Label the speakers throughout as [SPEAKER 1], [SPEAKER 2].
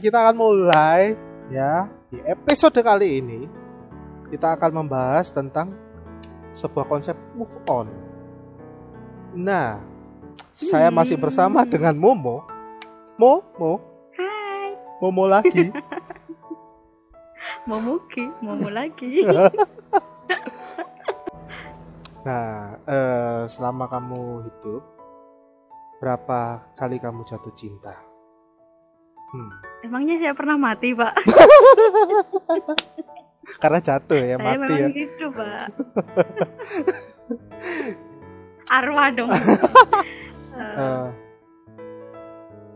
[SPEAKER 1] kita akan mulai ya. Di episode kali ini kita akan membahas tentang sebuah konsep move on. Nah, saya masih bersama
[SPEAKER 2] Hmm.
[SPEAKER 1] dengan Momo. Momo,
[SPEAKER 2] Hai,
[SPEAKER 1] Momo lagi.
[SPEAKER 2] Momuki, Momo lagi.
[SPEAKER 1] Nah, eh, selama kamu hidup, berapa kali kamu jatuh cinta? Hmm,
[SPEAKER 2] Emangnya saya pernah mati, Pak?
[SPEAKER 1] karena jatuh ya,
[SPEAKER 2] saya
[SPEAKER 1] mati ya.
[SPEAKER 2] gitu, Pak. Arwah dong. Eh,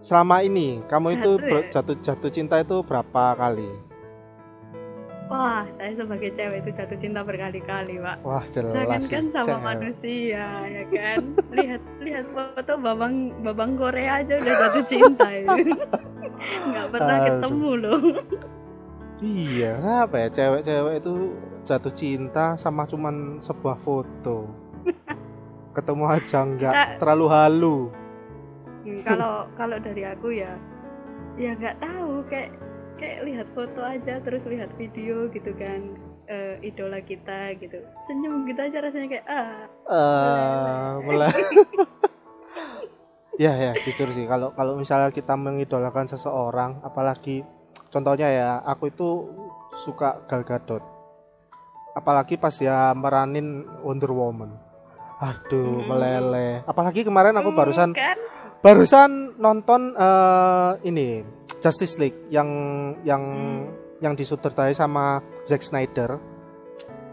[SPEAKER 1] selama ini kamu itu
[SPEAKER 2] Jatuh
[SPEAKER 1] ber-
[SPEAKER 2] ya?
[SPEAKER 1] jatuh jatuh cinta itu berapa kali?
[SPEAKER 2] Wah, saya sebagai cewek itu jatuh cinta berkali-kali, Pak.
[SPEAKER 1] Wah jelas
[SPEAKER 2] Jangan
[SPEAKER 1] sih,
[SPEAKER 2] kan sama
[SPEAKER 1] cewek.
[SPEAKER 2] manusia, ya kan? Lihat lihat foto babang babang Korea aja udah jatuh cinta itu. Nggak pernah
[SPEAKER 1] Aduh.
[SPEAKER 2] ketemu loh.
[SPEAKER 1] Iya, kenapa ya cewek-cewek itu jatuh cinta sama cuman sebuah foto. Ketemu aja nggak
[SPEAKER 2] Kita-
[SPEAKER 1] terlalu halu.
[SPEAKER 2] Hmm, kalau kalau dari aku ya ya nggak tahu kayak kayak lihat foto aja terus lihat video gitu kan eh, idola kita gitu. Senyum gitu aja rasanya kayak ah
[SPEAKER 1] eh mulai ya ya jujur sih. Kalau kalau misalnya kita mengidolakan seseorang apalagi contohnya ya aku itu suka Gal Gadot. Apalagi pas dia meranin Wonder Woman. Aduh
[SPEAKER 2] Hmm.
[SPEAKER 1] meleleh. Apalagi kemarin aku
[SPEAKER 2] hmm,
[SPEAKER 1] barusan
[SPEAKER 2] kan?
[SPEAKER 1] barusan nonton eh, ini Justice League yang yang
[SPEAKER 2] Hmm.
[SPEAKER 1] yang disutradarai sama Zack Snyder.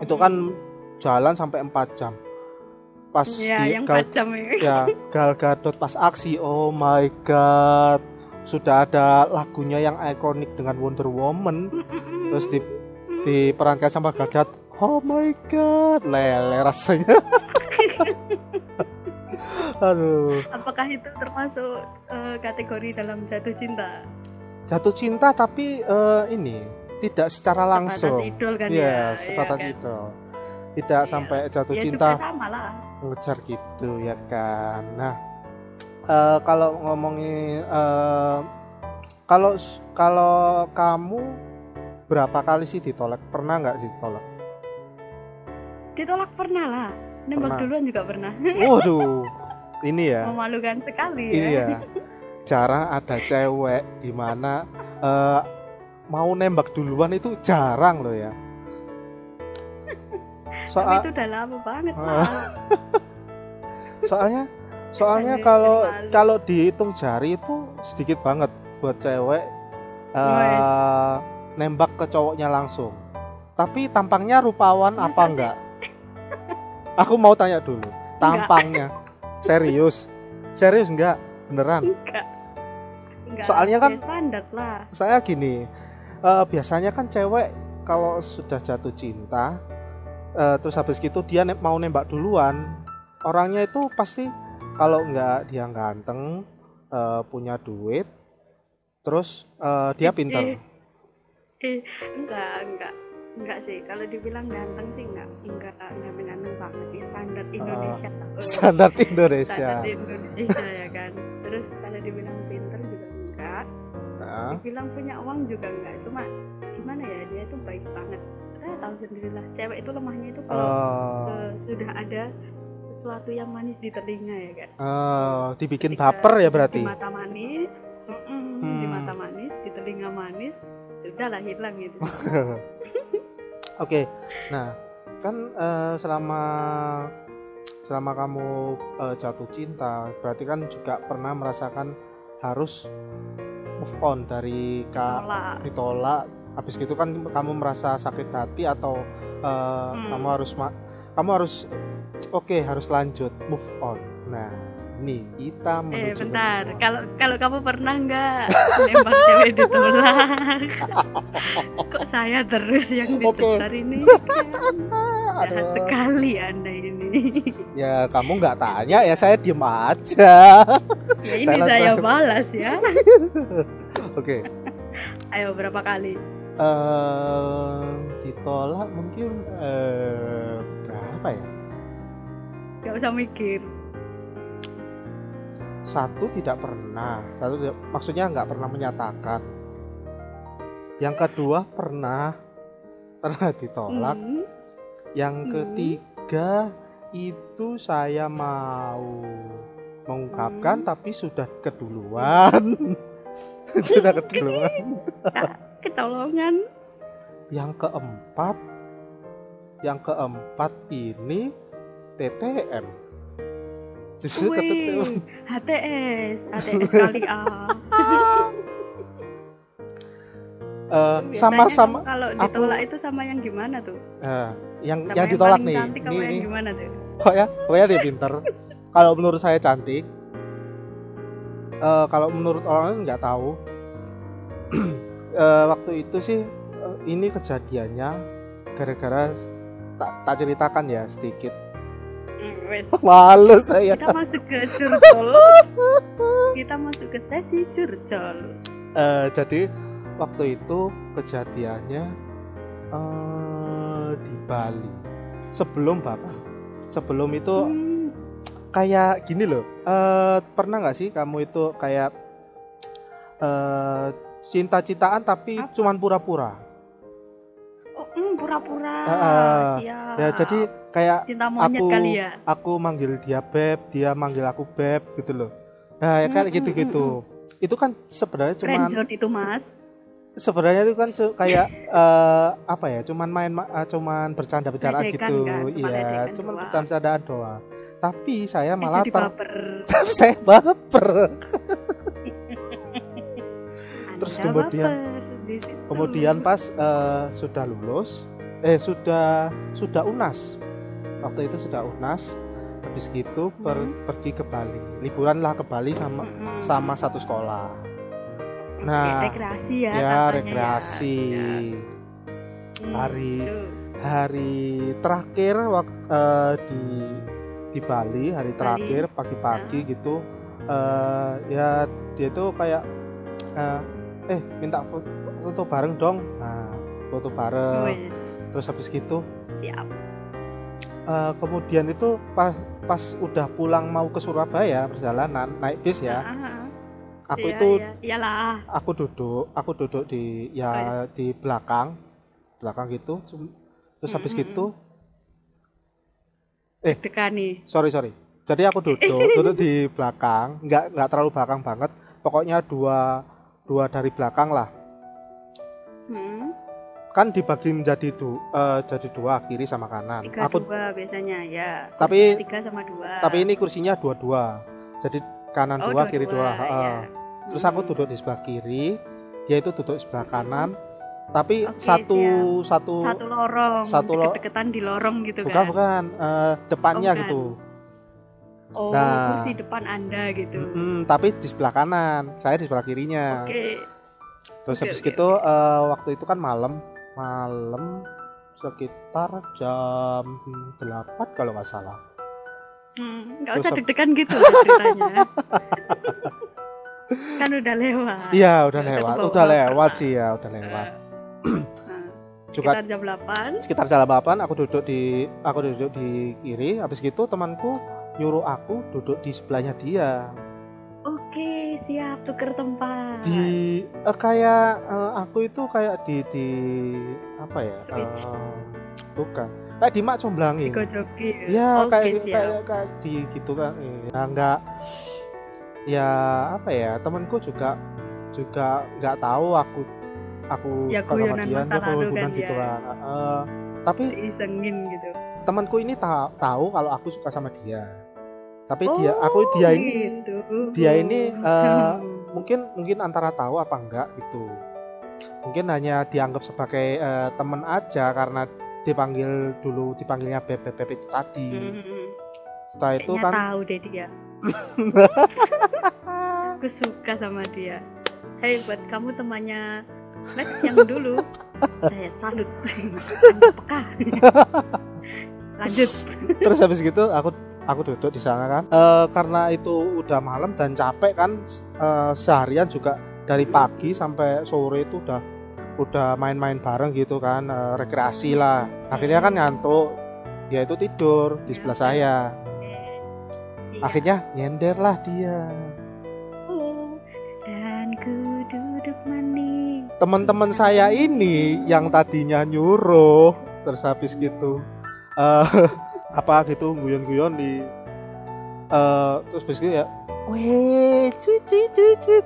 [SPEAKER 1] Itu kan jalan sampai 4 jam. Pas
[SPEAKER 2] ya
[SPEAKER 1] di
[SPEAKER 2] yang
[SPEAKER 1] Gal,
[SPEAKER 2] pajam ya.
[SPEAKER 1] Ya Gal Gadot pas aksi oh my god. Sudah ada lagunya yang ikonik dengan Wonder Woman. Terus di diperankan sama Gal Gadot oh my god. Lele rasanya. Aduh.
[SPEAKER 2] Apakah itu termasuk eh, kategori dalam jatuh cinta
[SPEAKER 1] jatuh cinta tapi eh, ini tidak secara langsung.
[SPEAKER 2] Sebatas idol kan
[SPEAKER 1] Iya,
[SPEAKER 2] ya?
[SPEAKER 1] sebatas
[SPEAKER 2] ya kan?
[SPEAKER 1] tidak
[SPEAKER 2] Iya.
[SPEAKER 1] sampai jatuh
[SPEAKER 2] ya
[SPEAKER 1] cinta.
[SPEAKER 2] juga sama lah.
[SPEAKER 1] Ngejar gitu ya kan? Nah eh, kalau ngomongin eh, kalau kalau kamu berapa kali sih ditolak? Pernah nggak ditolak?
[SPEAKER 2] Ditolak pernah lah. Nembak
[SPEAKER 1] Pernah.
[SPEAKER 2] duluan juga pernah.
[SPEAKER 1] Waduh ini ya.
[SPEAKER 2] Memalukan sekali
[SPEAKER 1] ini
[SPEAKER 2] ya.
[SPEAKER 1] Ya jarang ada cewek di mana eh, mau nembak duluan itu jarang loh ya. Soal
[SPEAKER 2] itu udah lama banget. Pak.
[SPEAKER 1] soalnya soalnya kalau kalau dihitung jari itu sedikit banget buat cewek eh, nembak ke cowoknya langsung. Tapi tampangnya rupawan
[SPEAKER 2] Masa
[SPEAKER 1] apa enggak? Aku mau tanya dulu tampangnya serius? Serius enggak? Beneran?
[SPEAKER 2] Enggak enggak
[SPEAKER 1] Soalnya kan-
[SPEAKER 2] standar lah.
[SPEAKER 1] saya gini eh, biasanya kan cewek kalau sudah jatuh cinta eh, terus habis gitu dia ne- mau nembak duluan orangnya itu pasti kalau nggak dia ganteng eh, punya duit terus eh, dia pinter.
[SPEAKER 2] eh enggak enggak enggak sih. Kalau dibilang ganteng sih enggak enggak enggak menantang banget ya standar Indonesia. Oh,
[SPEAKER 1] standar Indonesia.
[SPEAKER 2] Standar Indonesia ya kan. Terus kalau dibilang Dibilang punya uang juga enggak cuma gimana ya dia itu baik banget. Saya tahu sendirilah cewek itu lemahnya itu kalau
[SPEAKER 1] eh,
[SPEAKER 2] eh, sudah ada sesuatu yang manis di telinga ya kan
[SPEAKER 1] eh, dibikin
[SPEAKER 2] Ketika
[SPEAKER 1] baper ya berarti?
[SPEAKER 2] di mata manis di
[SPEAKER 1] Hmm.
[SPEAKER 2] mata manis di telinga manis sudahlah hilang gitu
[SPEAKER 1] Oke, nah kan eh, selama selama kamu eh, jatuh cinta, berarti kan juga pernah merasakan harus move on dari ka
[SPEAKER 2] Tolak.
[SPEAKER 1] ditolak. Habis gitu kan kamu merasa sakit hati atau eh,
[SPEAKER 2] Hmm.
[SPEAKER 1] kamu harus ma- kamu harus oke harus lanjut move on. Nah, nih kita
[SPEAKER 2] Eh
[SPEAKER 1] menuju ke
[SPEAKER 2] bentar, kalau kalau kamu pernah nggak nembak cewek ditolak? Kok saya terus yang
[SPEAKER 1] Oke.
[SPEAKER 2] ditukar ini? Jahat
[SPEAKER 1] Aduh.
[SPEAKER 2] sekali anda.
[SPEAKER 1] Ya kamu nggak tanya ya saya diem aja.
[SPEAKER 2] Ya ini
[SPEAKER 1] Saya
[SPEAKER 2] saya balas ya.
[SPEAKER 1] Oke.
[SPEAKER 2] Ayo berapa kali?
[SPEAKER 1] eh ditolak mungkin eh berapa ya
[SPEAKER 2] Gak usah mikir.
[SPEAKER 1] satu tidak pernah satu tidak- maksudnya nggak pernah menyatakan yang kedua pernah pernah ditolak
[SPEAKER 2] Hmm.
[SPEAKER 1] yang
[SPEAKER 2] Hmm.
[SPEAKER 1] ketiga itu saya mau mengungkapkan
[SPEAKER 2] Hmm.
[SPEAKER 1] tapi sudah keduluan sudah keduluan
[SPEAKER 2] Kecolongan.
[SPEAKER 1] yang keempat yang keempat ini TTM justru TTM
[SPEAKER 2] HTS, HTS kali A.
[SPEAKER 1] Eh,
[SPEAKER 2] Biasanya
[SPEAKER 1] sama-sama
[SPEAKER 2] Kalau
[SPEAKER 1] aku-
[SPEAKER 2] ditolak itu sama yang gimana tuh?
[SPEAKER 1] eh, yang
[SPEAKER 2] Sama
[SPEAKER 1] yang ditolak nih
[SPEAKER 2] cantik
[SPEAKER 1] ini ini
[SPEAKER 2] gimana tuh?
[SPEAKER 1] kok ya pokoknya dia pinter kalau menurut saya cantik Eh, kalau menurut orang lain nggak tahu Eh, waktu itu sih eh, ini kejadiannya gara-gara tak, tak ceritakan ya sedikit
[SPEAKER 2] wes.
[SPEAKER 1] malu saya
[SPEAKER 2] Kita masuk ke curcol. Kita masuk ke sesi curcol.
[SPEAKER 1] Eh, jadi waktu itu kejadiannya di Bali sebelum bapak sebelum itu
[SPEAKER 2] Hmm,
[SPEAKER 1] kayak gini loh eh pernah nggak sih kamu itu kayak eh cinta-cintaan tapi
[SPEAKER 2] Apa?
[SPEAKER 1] cuman pura-pura
[SPEAKER 2] oh, hmm, pura-pura.
[SPEAKER 1] Heeh.
[SPEAKER 2] Siap.
[SPEAKER 1] ya jadi kayak
[SPEAKER 2] cinta
[SPEAKER 1] aku
[SPEAKER 2] kali ya.
[SPEAKER 1] aku manggil dia beb dia manggil aku beb gitu loh nah ya kayak
[SPEAKER 2] Hmm,
[SPEAKER 1] gitu-gitu itu kan sebenarnya cuman
[SPEAKER 2] Friendzone itu mas.
[SPEAKER 1] Sebenarnya itu kan kayak eh, apa ya cuman main ma- eh, cuman bercanda-bercandaan
[SPEAKER 2] Ledekan
[SPEAKER 1] gitu.
[SPEAKER 2] kan,
[SPEAKER 1] iya cuman
[SPEAKER 2] doang.
[SPEAKER 1] bercanda-bercandaan doang. Tapi saya
[SPEAKER 2] Eh,
[SPEAKER 1] malah ter tapi saya baper. Terus kemudian-
[SPEAKER 2] baper
[SPEAKER 1] kemudian pas eh, sudah lulus eh sudah sudah unas. Waktu itu sudah unas habis gitu per-
[SPEAKER 2] Hmm.
[SPEAKER 1] pergi ke Bali. Liburan lah ke Bali sama
[SPEAKER 2] Mm-mm.
[SPEAKER 1] sama satu sekolah nah
[SPEAKER 2] rekreasi ya.
[SPEAKER 1] ya
[SPEAKER 2] katanya
[SPEAKER 1] rekreasi
[SPEAKER 2] ya. Hmm,
[SPEAKER 1] Hari-
[SPEAKER 2] terus.
[SPEAKER 1] hari terakhir waktu di di Bali hari
[SPEAKER 2] Bali.
[SPEAKER 1] terakhir pagi-pagi gitu eh ya dia tuh kayak eh, eh minta foto, foto bareng dong nah foto bareng
[SPEAKER 2] Wes,
[SPEAKER 1] terus habis gitu
[SPEAKER 2] siap.
[SPEAKER 1] eh, kemudian itu pas pas udah pulang mau ke Surabaya perjalanan naik bis ya
[SPEAKER 2] ah.
[SPEAKER 1] Aku
[SPEAKER 2] Iya,
[SPEAKER 1] itu
[SPEAKER 2] iya. iyalah.
[SPEAKER 1] aku duduk aku duduk di ya di belakang belakang gitu terus habis
[SPEAKER 2] Mm, mm,
[SPEAKER 1] gitu
[SPEAKER 2] Dekan nih.
[SPEAKER 1] sorry sorry jadi aku duduk duduk di belakang nggak nggak terlalu belakang banget pokoknya dua dua dari belakang lah
[SPEAKER 2] Hmm,
[SPEAKER 1] kan dibagi menjadi du, eh, jadi dua kiri sama kanan
[SPEAKER 2] tiga
[SPEAKER 1] aku
[SPEAKER 2] dua biasanya ya.
[SPEAKER 1] Tapi-
[SPEAKER 2] tiga sama dua.
[SPEAKER 1] tapi ini kursinya dua dua jadi kanan
[SPEAKER 2] Oh,
[SPEAKER 1] dua kiri dua
[SPEAKER 2] dua-dua,
[SPEAKER 1] heeh.
[SPEAKER 2] ya.
[SPEAKER 1] Terus aku
[SPEAKER 2] Hmm.
[SPEAKER 1] duduk di sebelah kiri dia itu duduk di sebelah kanan tapi
[SPEAKER 2] Oke,
[SPEAKER 1] satu satu
[SPEAKER 2] satu lorong,
[SPEAKER 1] satu lo-
[SPEAKER 2] deket-deketan di lorong gitu
[SPEAKER 1] bukan
[SPEAKER 2] kan.
[SPEAKER 1] bukan eh, depannya
[SPEAKER 2] Oh, bukan.
[SPEAKER 1] gitu
[SPEAKER 2] Oh,
[SPEAKER 1] Nah.
[SPEAKER 2] kursi depan Anda gitu.
[SPEAKER 1] Mm, tapi di sebelah kanan saya di sebelah kirinya
[SPEAKER 2] Oke.
[SPEAKER 1] terus
[SPEAKER 2] Oke,
[SPEAKER 1] habis
[SPEAKER 2] oke,
[SPEAKER 1] gitu eh, waktu itu kan malam malam sekitar jam 8 kalau nggak salah
[SPEAKER 2] Hmm, nggak
[SPEAKER 1] Terus
[SPEAKER 2] usah deg-degan gitu ceritanya. kan udah lewat.
[SPEAKER 1] iya udah lewat. udah lewat sih ya udah lewat.
[SPEAKER 2] Nah,
[SPEAKER 1] juga
[SPEAKER 2] sekitar jam 8
[SPEAKER 1] sekitar jam 8 aku duduk di aku duduk di kiri. Habis gitu temanku nyuruh aku duduk di sebelahnya dia.
[SPEAKER 2] Oke, siap tuker tempat.
[SPEAKER 1] di eh, kayak eh, aku itu kayak di di apa ya
[SPEAKER 2] Switch.
[SPEAKER 1] eh, bukan. Kayak di mak comblangin
[SPEAKER 2] Digojoki.
[SPEAKER 1] ya
[SPEAKER 2] Oke,
[SPEAKER 1] kayak
[SPEAKER 2] siap.
[SPEAKER 1] kayak kayak di gitu kan. Ya enggak ya apa ya temanku juga juga nggak tahu aku aku
[SPEAKER 2] Ya,
[SPEAKER 1] suka sama dia dia
[SPEAKER 2] kan
[SPEAKER 1] gitu
[SPEAKER 2] ya.
[SPEAKER 1] kan Eh, tapi
[SPEAKER 2] Diisengin gitu.
[SPEAKER 1] temanku ini ta- tahu kalau aku suka sama dia tapi
[SPEAKER 2] Oh,
[SPEAKER 1] dia aku dia ini
[SPEAKER 2] gitu.
[SPEAKER 1] dia ini, eh, mungkin mungkin antara tahu apa enggak gitu mungkin hanya dianggap sebagai eh, teman aja karena dipanggil dulu dipanggilnya beb beb Beb itu tadi
[SPEAKER 2] Hmm,
[SPEAKER 1] setelah itu kan
[SPEAKER 2] tahu deh dia. Aku suka sama dia. Hei, buat kamu temannya Max yang dulu, saya salut. Peka. Lanjut.
[SPEAKER 1] terus habis gitu aku aku duduk di sana kan Eh, karena itu udah malam dan capek kan eh, seharian juga dari pagi sampai sore itu udah udah main-main bareng gitu kan eh, rekreasi lah akhirnya kan ngantuk dia itu tidur di sebelah saya
[SPEAKER 2] Iya.
[SPEAKER 1] akhirnya nyender lah dia.
[SPEAKER 2] Oh, dan ku duduk manis.
[SPEAKER 1] Teman-teman saya ini yang tadinya nyuruh terus habis gitu eh apa gitu guyon-guyon di eh terus habis gitu ya weh cuit cuit cuit cuit.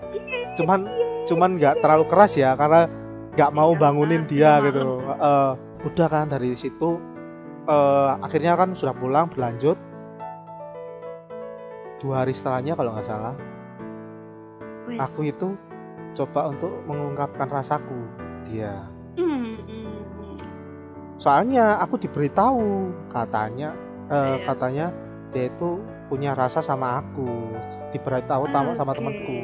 [SPEAKER 1] Cuman cuman nggak terlalu keras ya karena nggak mau bangunin dia gitu Eh, udah kan dari situ eh akhirnya kan sudah pulang berlanjut dua hari setelahnya kalau nggak salah aku itu coba untuk mengungkapkan rasaku dia
[SPEAKER 2] Hmm, hmm, hmm.
[SPEAKER 1] soalnya aku diberitahu katanya eh,
[SPEAKER 2] Iya.
[SPEAKER 1] katanya dia itu punya rasa sama aku diberitahu tahu sama
[SPEAKER 2] Oke.
[SPEAKER 1] temanku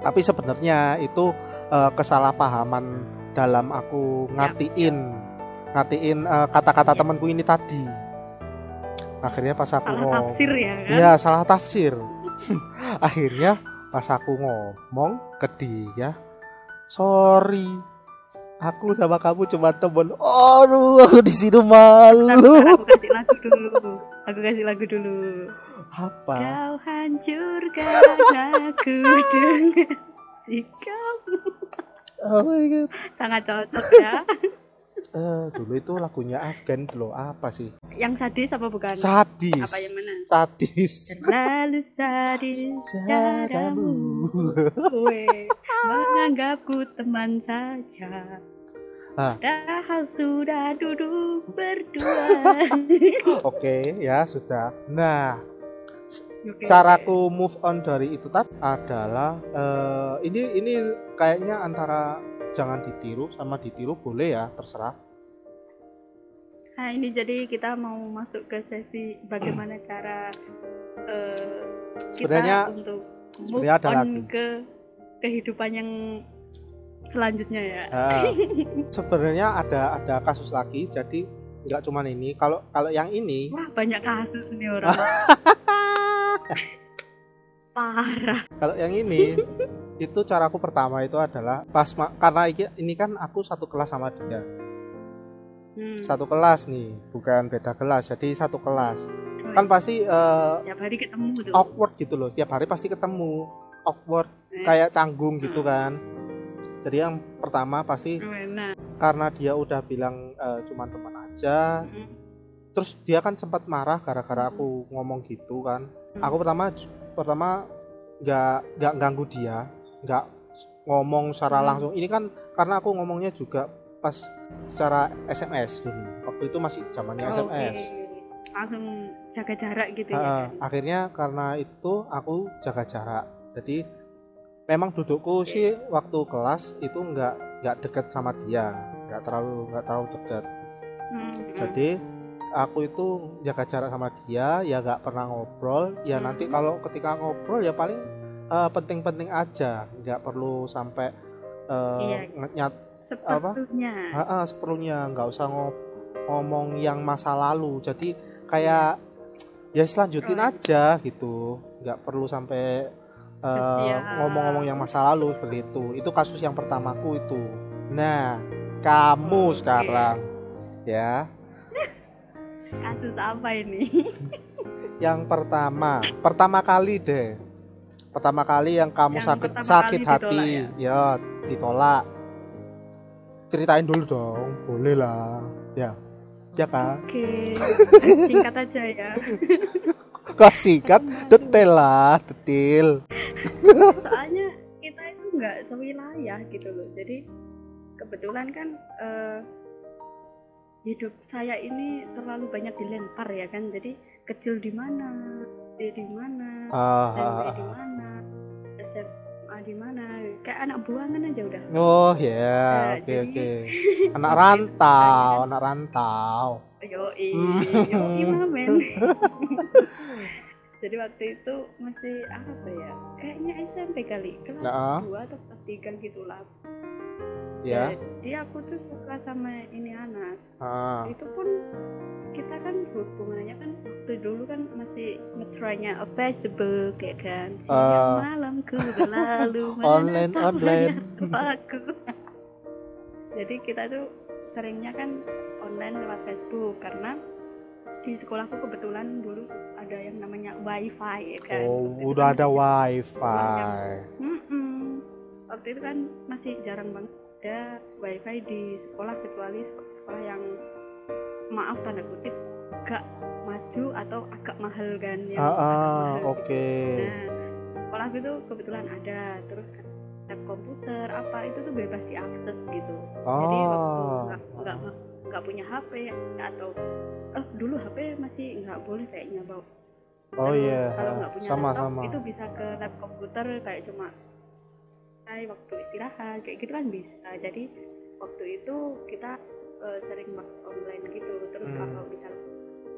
[SPEAKER 1] tapi sebenarnya itu eh, kesalahpahaman dalam aku ngertiin ngertiin eh, kata-kata
[SPEAKER 2] Iya.
[SPEAKER 1] temanku ini tadi akhirnya pas aku
[SPEAKER 2] Salah
[SPEAKER 1] ngomong
[SPEAKER 2] tafsir ya kan?
[SPEAKER 1] Iya salah tafsir. Akhirnya pas aku ngomong ke dia, sorry, aku sama kamu cuma temen. Aduh, aku di sini
[SPEAKER 2] Bentar,
[SPEAKER 1] malu.
[SPEAKER 2] bentar, aku kasih lagu dulu. Aku kasih lagu dulu.
[SPEAKER 1] Apa?
[SPEAKER 2] Kau hancurkan aku dengan sikapmu.
[SPEAKER 1] Oh my god.
[SPEAKER 2] Sangat cocok ya.
[SPEAKER 1] Eh, dulu itu lagunya Afgan loh. Apa sih?
[SPEAKER 2] Yang sadis apa bukan?
[SPEAKER 1] Sadis.
[SPEAKER 2] Apa yang mana?
[SPEAKER 1] Sadis.
[SPEAKER 2] Terlalu sadis caramu Gue menganggapku teman saja
[SPEAKER 1] Ah.
[SPEAKER 2] Padahal sudah duduk berdua
[SPEAKER 1] Oke, ya sudah. Nah,
[SPEAKER 2] Oke.
[SPEAKER 1] caraku move on dari itu tadi adalah eh, ini ini kayaknya antara jangan ditiru sama ditiru boleh ya terserah
[SPEAKER 2] Nah ini jadi kita mau masuk ke sesi bagaimana cara eh, kita
[SPEAKER 1] Sebenarnya-
[SPEAKER 2] untuk move
[SPEAKER 1] sebenarnya ada
[SPEAKER 2] on
[SPEAKER 1] lagi.
[SPEAKER 2] ke kehidupan yang selanjutnya ya.
[SPEAKER 1] Eh, sebenarnya ada ada kasus lagi jadi nggak cuman ini kalau kalau yang ini
[SPEAKER 2] Wah banyak kasus nih orang. Parah.
[SPEAKER 1] kalau yang ini itu caraku pertama itu adalah pas karena ini kan aku satu kelas sama dia
[SPEAKER 2] Hmm.
[SPEAKER 1] satu kelas nih bukan beda kelas jadi satu kelas.
[SPEAKER 2] Oh,
[SPEAKER 1] kan pasti eh,
[SPEAKER 2] tiap hari ketemu tuh.
[SPEAKER 1] awkward gitu loh tiap hari pasti ketemu. Awkward
[SPEAKER 2] Eh,
[SPEAKER 1] kayak canggung gitu
[SPEAKER 2] Hmm.
[SPEAKER 1] kan. Jadi yang pertama pasti
[SPEAKER 2] Nah,
[SPEAKER 1] karena dia udah bilang eh, cuman teman aja.
[SPEAKER 2] Mm,
[SPEAKER 1] terus dia kan sempat marah gara-gara aku ngomong gitu kan. Aku pertama pertama nggak nggak ganggu dia nggak ngomong secara
[SPEAKER 2] Hmm.
[SPEAKER 1] langsung. Ini kan karena aku ngomongnya juga pas secara SMS dulu waktu itu masih zamannya
[SPEAKER 2] oke.
[SPEAKER 1] SMS
[SPEAKER 2] Langsung jaga jarak gitu
[SPEAKER 1] Heeh,
[SPEAKER 2] ya.
[SPEAKER 1] akhirnya karena itu aku jaga jarak jadi memang dudukku sih waktu kelas itu nggak nggak deket sama dia nggak terlalu nggak terlalu deket
[SPEAKER 2] Hmm, hmm.
[SPEAKER 1] jadi aku itu jaga jarak sama dia ya nggak pernah ngobrol ya nanti
[SPEAKER 2] Hmm.
[SPEAKER 1] kalau ketika ngobrol ya paling eh, penting-penting aja nggak perlu sampai eh,
[SPEAKER 2] Iya.
[SPEAKER 1] nyat
[SPEAKER 2] Sepertinya.
[SPEAKER 1] ah, ah, seperlunya. Nggak usah ngo- ngomong yang masa lalu. Jadi kayak ya selanjutin
[SPEAKER 2] Oh.
[SPEAKER 1] aja gitu. Nggak perlu sampai eh,
[SPEAKER 2] Iya.
[SPEAKER 1] ngomong-ngomong yang masa lalu seperti itu. Itu kasus yang pertamaku itu. Nah kamu
[SPEAKER 2] Oke.
[SPEAKER 1] sekarang ya.
[SPEAKER 2] Kasus apa ini?
[SPEAKER 1] yang pertama. Pertama kali deh. Pertama kali yang kamu
[SPEAKER 2] Yang
[SPEAKER 1] sakit sakit hati.
[SPEAKER 2] ditolak
[SPEAKER 1] ya ditolak ceritain dulu dong boleh lah ya ya kan
[SPEAKER 2] Oke. Singkat aja ya.
[SPEAKER 1] kok singkat detail lah detail
[SPEAKER 2] Soalnya kita itu nggak sewilayah gitu loh. Jadi kebetulan kan eh, hidup saya ini terlalu banyak dilempar ya kan. Jadi kecil di mana, di di mana,
[SPEAKER 1] Ah,
[SPEAKER 2] SMP
[SPEAKER 1] ah,
[SPEAKER 2] di
[SPEAKER 1] ah.
[SPEAKER 2] mana, SMA di mana, kayak anak buangan aja udah.
[SPEAKER 1] oh ya oke oke anak rantau anak rantau Hmm.
[SPEAKER 2] yoi mamen. Jadi waktu itu masih apa ya? Kayaknya SMP kali, kelas
[SPEAKER 1] Nah.
[SPEAKER 2] dua atau kelas tiga gitulah.
[SPEAKER 1] ya
[SPEAKER 2] Jadi aku tuh suka sama ini anak.
[SPEAKER 1] ah.
[SPEAKER 2] Itu pun kita kan hubungannya kan waktu dulu kan masih ngetranya Facebook ya kan. Siang
[SPEAKER 1] Ah.
[SPEAKER 2] malamku berlalu
[SPEAKER 1] Online, online.
[SPEAKER 2] aku. Jadi kita tuh seringnya kan online lewat Facebook karena di sekolahku kebetulan dulu ada yang namanya wifi ya kan.
[SPEAKER 1] oh
[SPEAKER 2] Waktu itu
[SPEAKER 1] udah
[SPEAKER 2] kan
[SPEAKER 1] ada wifi
[SPEAKER 2] Mm-mm. waktu itu kan masih jarang banget ada wifi di sekolah kecuali sek- sekolah yang maaf tanda kutip gak maju atau agak mahal kan yang
[SPEAKER 1] ah, ah,
[SPEAKER 2] gitu.
[SPEAKER 1] oke
[SPEAKER 2] Nah, sekolah itu kebetulan ada, terus kan lab komputer apa itu tuh bebas diakses gitu. Jadi waktu
[SPEAKER 1] oh
[SPEAKER 2] nggak nggak nggak punya HP atau oh dulu HP masih nggak boleh kayaknya bawa.
[SPEAKER 1] oh iya
[SPEAKER 2] Kalau nggak punya
[SPEAKER 1] sama
[SPEAKER 2] laptop
[SPEAKER 1] sama
[SPEAKER 2] itu bisa ke lab komputer kayak cuma hai waktu istirahat kayak gitu kan bisa. Jadi waktu itu kita eh, sering masuk online gitu. Terus
[SPEAKER 1] Hmm.
[SPEAKER 2] kalau misal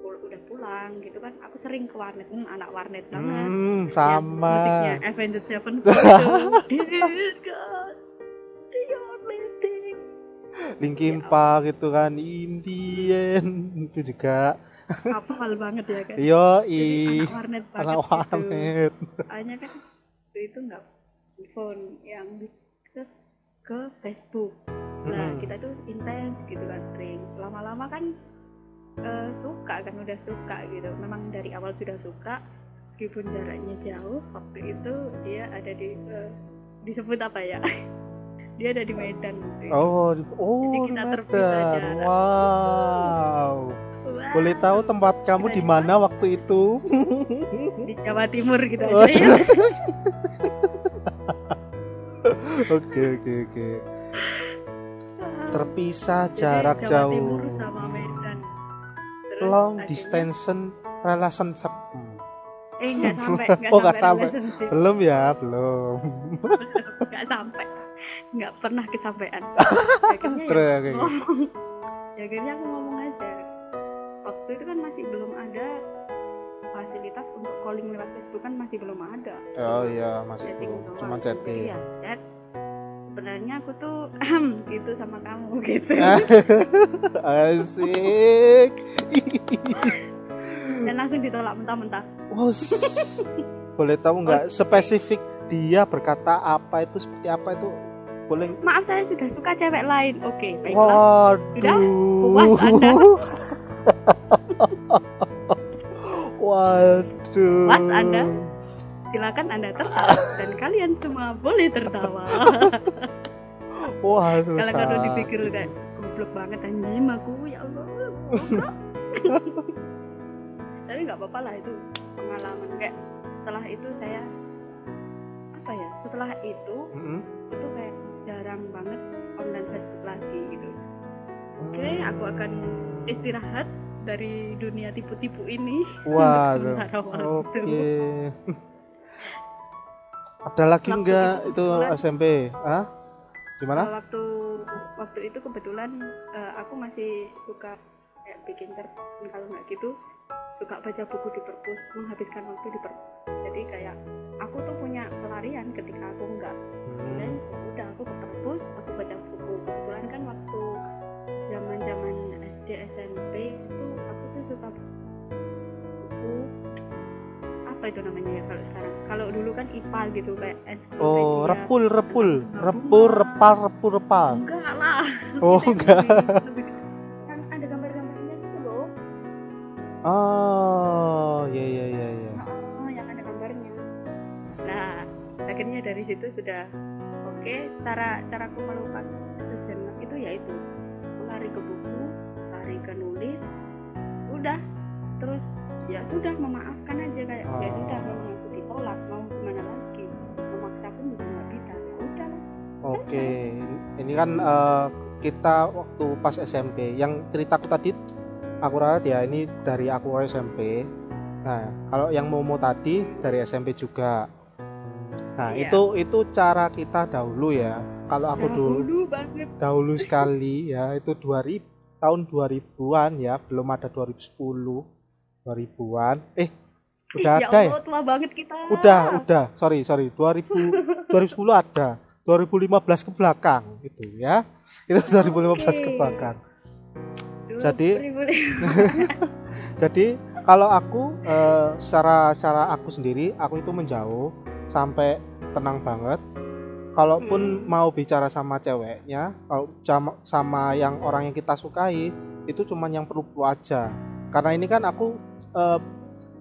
[SPEAKER 2] pul- udah pulang gitu kan, aku sering ke warnet, hmm, anak warnet banget.
[SPEAKER 1] hmm, sama.
[SPEAKER 2] Musiknya Avenged Sevenfold.
[SPEAKER 1] Linkin
[SPEAKER 2] Ya
[SPEAKER 1] Park gitu kan Indian itu juga.
[SPEAKER 2] Hafal banget ya kan?
[SPEAKER 1] Yo i.
[SPEAKER 2] anak warnet banget
[SPEAKER 1] anak
[SPEAKER 2] gitu.
[SPEAKER 1] warnet.
[SPEAKER 2] Hanya kan itu nggak phone yang akses ke Facebook nah
[SPEAKER 1] Mm-mm.
[SPEAKER 2] kita tuh intens gitu kan sering. Lama-lama kan eh, suka kan udah suka gitu. Memang dari awal sudah suka meskipun jaraknya jauh waktu itu dia ada di eh, disebut apa ya? Dia ada di Medan waktu itu.
[SPEAKER 1] oh oh
[SPEAKER 2] Jadi
[SPEAKER 1] di
[SPEAKER 2] kita
[SPEAKER 1] Medan. wow. Boleh tahu tempat kamu di mana waktu itu?
[SPEAKER 2] Di Jawa Timur gitu
[SPEAKER 1] Oh,
[SPEAKER 2] aja
[SPEAKER 1] oke oke oke terpisah jarak
[SPEAKER 2] Jawa
[SPEAKER 1] jauh. long distance relationship.
[SPEAKER 2] Eh nggak sampai, nggak
[SPEAKER 1] Oh,
[SPEAKER 2] sampai,
[SPEAKER 1] sampai. belum ya belum.
[SPEAKER 2] Nggak sampai, nggak pernah kesampaian. Akhirnya
[SPEAKER 1] Terus,
[SPEAKER 2] ya ngomong, ya akhirnya aku ngomong aja. Waktu itu kan masih belum ada fasilitas untuk calling lewat Facebook kan masih belum ada.
[SPEAKER 1] oh iya masih belum. cuma chatting.
[SPEAKER 2] Ya chat. Sebenarnya aku tuh gitu sama kamu gitu.
[SPEAKER 1] asik
[SPEAKER 2] Dan langsung ditolak mentah-mentah.
[SPEAKER 1] Wos. boleh tahu nggak spesifik dia berkata apa itu seperti apa itu boleh
[SPEAKER 2] Maaf saya sudah suka cewek lain. Oke, baiklah.
[SPEAKER 1] waduh
[SPEAKER 2] Puas Anda?
[SPEAKER 1] waduh
[SPEAKER 2] Puas Anda? Silakan Anda tertawa dan kalian semua boleh tertawa.
[SPEAKER 1] waduh
[SPEAKER 2] Kalau kalau dipikir kayak goblok banget anjing aku ya Allah. Tapi nggak apa-apa lah itu pengalaman kayak setelah itu saya apa ya setelah itu
[SPEAKER 1] Mm-mm.
[SPEAKER 2] itu kayak jarang banget online Facebook lagi gitu. Oke,
[SPEAKER 1] Hmm.
[SPEAKER 2] aku akan istirahat dari dunia tipu-tipu ini
[SPEAKER 1] Waduh. Oke. Ada lagi
[SPEAKER 2] Waktu
[SPEAKER 1] enggak
[SPEAKER 2] itu
[SPEAKER 1] SMP? Hah? Gimana?
[SPEAKER 2] Nah, waktu waktu itu kebetulan eh, aku masih suka kayak bikin cerpen kalau nggak gitu suka baca buku di perpus menghabiskan waktu di perpus jadi kayak aku tuh punya pelarian ketika aku nggak dan
[SPEAKER 1] Hmm.
[SPEAKER 2] udah aku ke perpus aku baca buku kebetulan kan waktu zaman zaman SD SMP itu aku tuh suka apa itu namanya ya kalau sekarang kalau dulu kan IPA gitu kayak
[SPEAKER 1] Oh, repul, repul, repul, repal, repul, repal.
[SPEAKER 2] enggak lah
[SPEAKER 1] Oh, enggak.
[SPEAKER 2] lebih- lebih- kan ada gambar-gambarnya gitu loh
[SPEAKER 1] Oh, iya iya iya iya.
[SPEAKER 2] oh yang ada gambarnya nah akhirnya dari situ sudah oke cara caraku melupakan sejenak itu yaitu lari ke buku lari ke nulis udah terus ya sudah memaafkan aja kayak ya
[SPEAKER 1] Oh.
[SPEAKER 2] sudah memang aku ditolak mau gimana lagi memaksa pun juga nggak bisa ya udah
[SPEAKER 1] Oke, ini kan eh, kita waktu pas SMP. Yang ceritaku tadi aku ralat ya, ini dari aku SMP. Nah, kalau yang Momo tadi dari SMP juga. Nah,
[SPEAKER 2] Iya.
[SPEAKER 1] itu itu cara kita dahulu ya. Kalau aku dulu
[SPEAKER 2] dulu banget
[SPEAKER 1] dahulu sekali ya itu 2000 tahun 2000-an ya belum ada 2010 2000-an eh udah
[SPEAKER 2] ya
[SPEAKER 1] ada ya?
[SPEAKER 2] Allah, tua banget kita.
[SPEAKER 1] Udah udah. Sorry sorry. 2000 2010 ada. 2015 ke belakang itu ya. Itu 2015 ke
[SPEAKER 2] Oke.
[SPEAKER 1] belakang Jadi- jadi kalau aku eh, secara secara aku sendiri aku itu menjauh sampai tenang banget. Kalaupun mau bicara sama ceweknya kalau sama, sama yang orang yang kita sukai itu cuman yang perlu aja. Karena ini kan aku eh,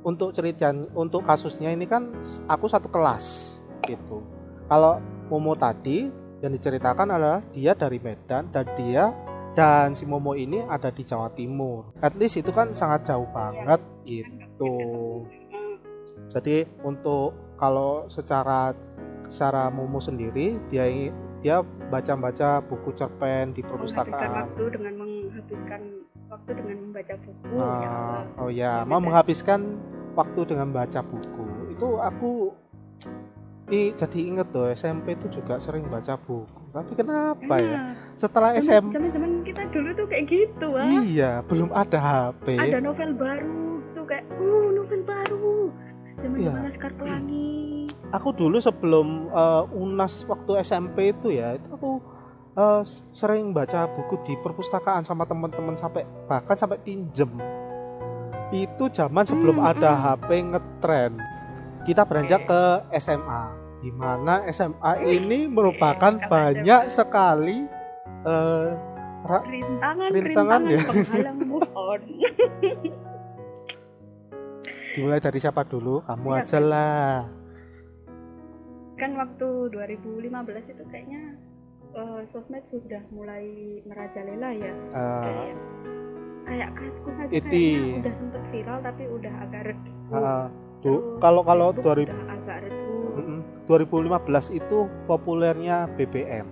[SPEAKER 1] untuk cerita untuk kasusnya ini kan aku satu kelas gitu kalau Momo tadi yang diceritakan adalah dia dari Medan dan dia dan si Momo ini ada di Jawa Timur. At least itu kan sangat jauh banget itu. Jadi untuk kalau secara secara Momo sendiri dia dia baca-baca buku cerpen di
[SPEAKER 2] menghabiskan
[SPEAKER 1] perpustakaan.
[SPEAKER 2] waktu dengan menghabiskan waktu dengan membaca buku
[SPEAKER 1] Ah,
[SPEAKER 2] ya Allah.
[SPEAKER 1] oh ya,
[SPEAKER 2] Ya,
[SPEAKER 1] mau menghabiskan waktu dengan baca buku. Itu aku i, jadi inget loh SMP itu juga sering baca buku. Tapi kenapa ya? Setelah SMP
[SPEAKER 2] Zaman zaman kita dulu tuh kayak gitu ah.
[SPEAKER 1] iya, belum ada HP.
[SPEAKER 2] Ada novel baru tuh kayak uh novel baru. Zaman zaman Laskar Pelangi.
[SPEAKER 1] Aku dulu sebelum eh, UNAS waktu SMP itu ya, itu aku s- sering baca buku di perpustakaan sama teman-teman sampai bahkan sampai pinjem. Itu zaman sebelum
[SPEAKER 2] Hmm,
[SPEAKER 1] ada
[SPEAKER 2] hmm.
[SPEAKER 1] HP ngetren. Kita beranjak
[SPEAKER 2] Oke.
[SPEAKER 1] ke SMA, di mana SMA ini merupakan
[SPEAKER 2] SMA.
[SPEAKER 1] banyak sekali ra-
[SPEAKER 2] Rintangan,
[SPEAKER 1] Rintangan
[SPEAKER 2] rintangan,
[SPEAKER 1] ya.
[SPEAKER 2] penghalang move on.
[SPEAKER 1] dimulai dari siapa dulu? Kamu
[SPEAKER 2] Iya,
[SPEAKER 1] aja lah.
[SPEAKER 2] kan waktu 2015 itu kayaknya uh, sosmed sudah mulai merajalela ya?
[SPEAKER 1] Ah.
[SPEAKER 2] Uh, kayak kayak kasku saja
[SPEAKER 1] iti.
[SPEAKER 2] udah sempet viral tapi udah agak redup.
[SPEAKER 1] Uh, kalau kalau 2000
[SPEAKER 2] agak redup.
[SPEAKER 1] 2015 itu populernya BBM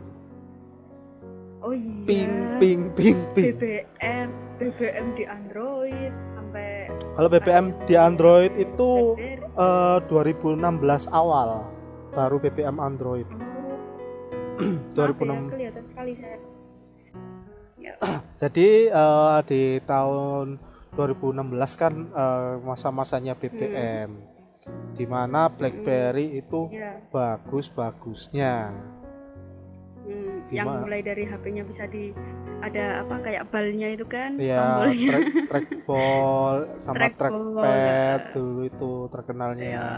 [SPEAKER 2] Oh iya.
[SPEAKER 1] Ping ping ping ping.
[SPEAKER 2] BBM BBM di Android sampai
[SPEAKER 1] Kalau BBM di Android itu
[SPEAKER 2] uh,
[SPEAKER 1] eh, 2016 awal baru BBM Android.
[SPEAKER 2] Hmm 2006 ya, kelihatan sekali saya
[SPEAKER 1] jadi uh, di tahun 2016 kan uh, masa-masanya BBM hmm. di mana BlackBerry hmm. itu
[SPEAKER 2] yeah.
[SPEAKER 1] bagus-bagusnya
[SPEAKER 2] hmm, yang mulai dari HP-nya bisa di ada apa kayak balnya itu kan
[SPEAKER 1] ya track, trackball sama
[SPEAKER 2] track
[SPEAKER 1] trackpad
[SPEAKER 2] ya.
[SPEAKER 1] dulu itu terkenalnya
[SPEAKER 2] ya.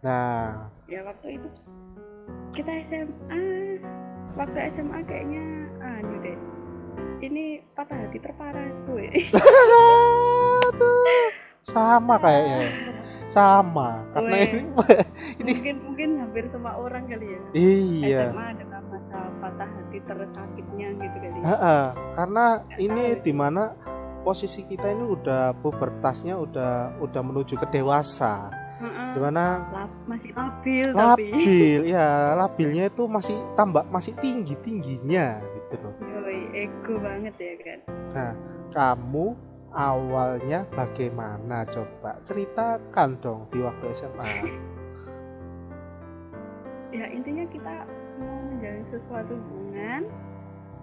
[SPEAKER 1] nah
[SPEAKER 2] ya waktu itu kita SMA waktu SMA kayaknya anu deh ini patah hati terparah gue
[SPEAKER 1] sama kayaknya. Sama, karena
[SPEAKER 2] Weh.
[SPEAKER 1] ini ini
[SPEAKER 2] mungkin mungkin hampir semua orang kali ya
[SPEAKER 1] iya.
[SPEAKER 2] SMA adalah masa patah hati tersakitnya gitu kali ya.
[SPEAKER 1] Ha-ha, karena ini
[SPEAKER 2] tahu.
[SPEAKER 1] di mana posisi kita ini udah pubertasnya udah udah menuju ke dewasa.
[SPEAKER 2] Heeh.
[SPEAKER 1] Di mana
[SPEAKER 2] Lap- masih labil tapi
[SPEAKER 1] labil, ya labilnya itu masih tambah masih tinggi tingginya gitu loh.
[SPEAKER 2] Yoi, ego banget ya kan
[SPEAKER 1] Nah, kamu awalnya bagaimana coba ceritakan dong di waktu SMA.
[SPEAKER 2] ya intinya kita mau menjalin sesuatu hubungan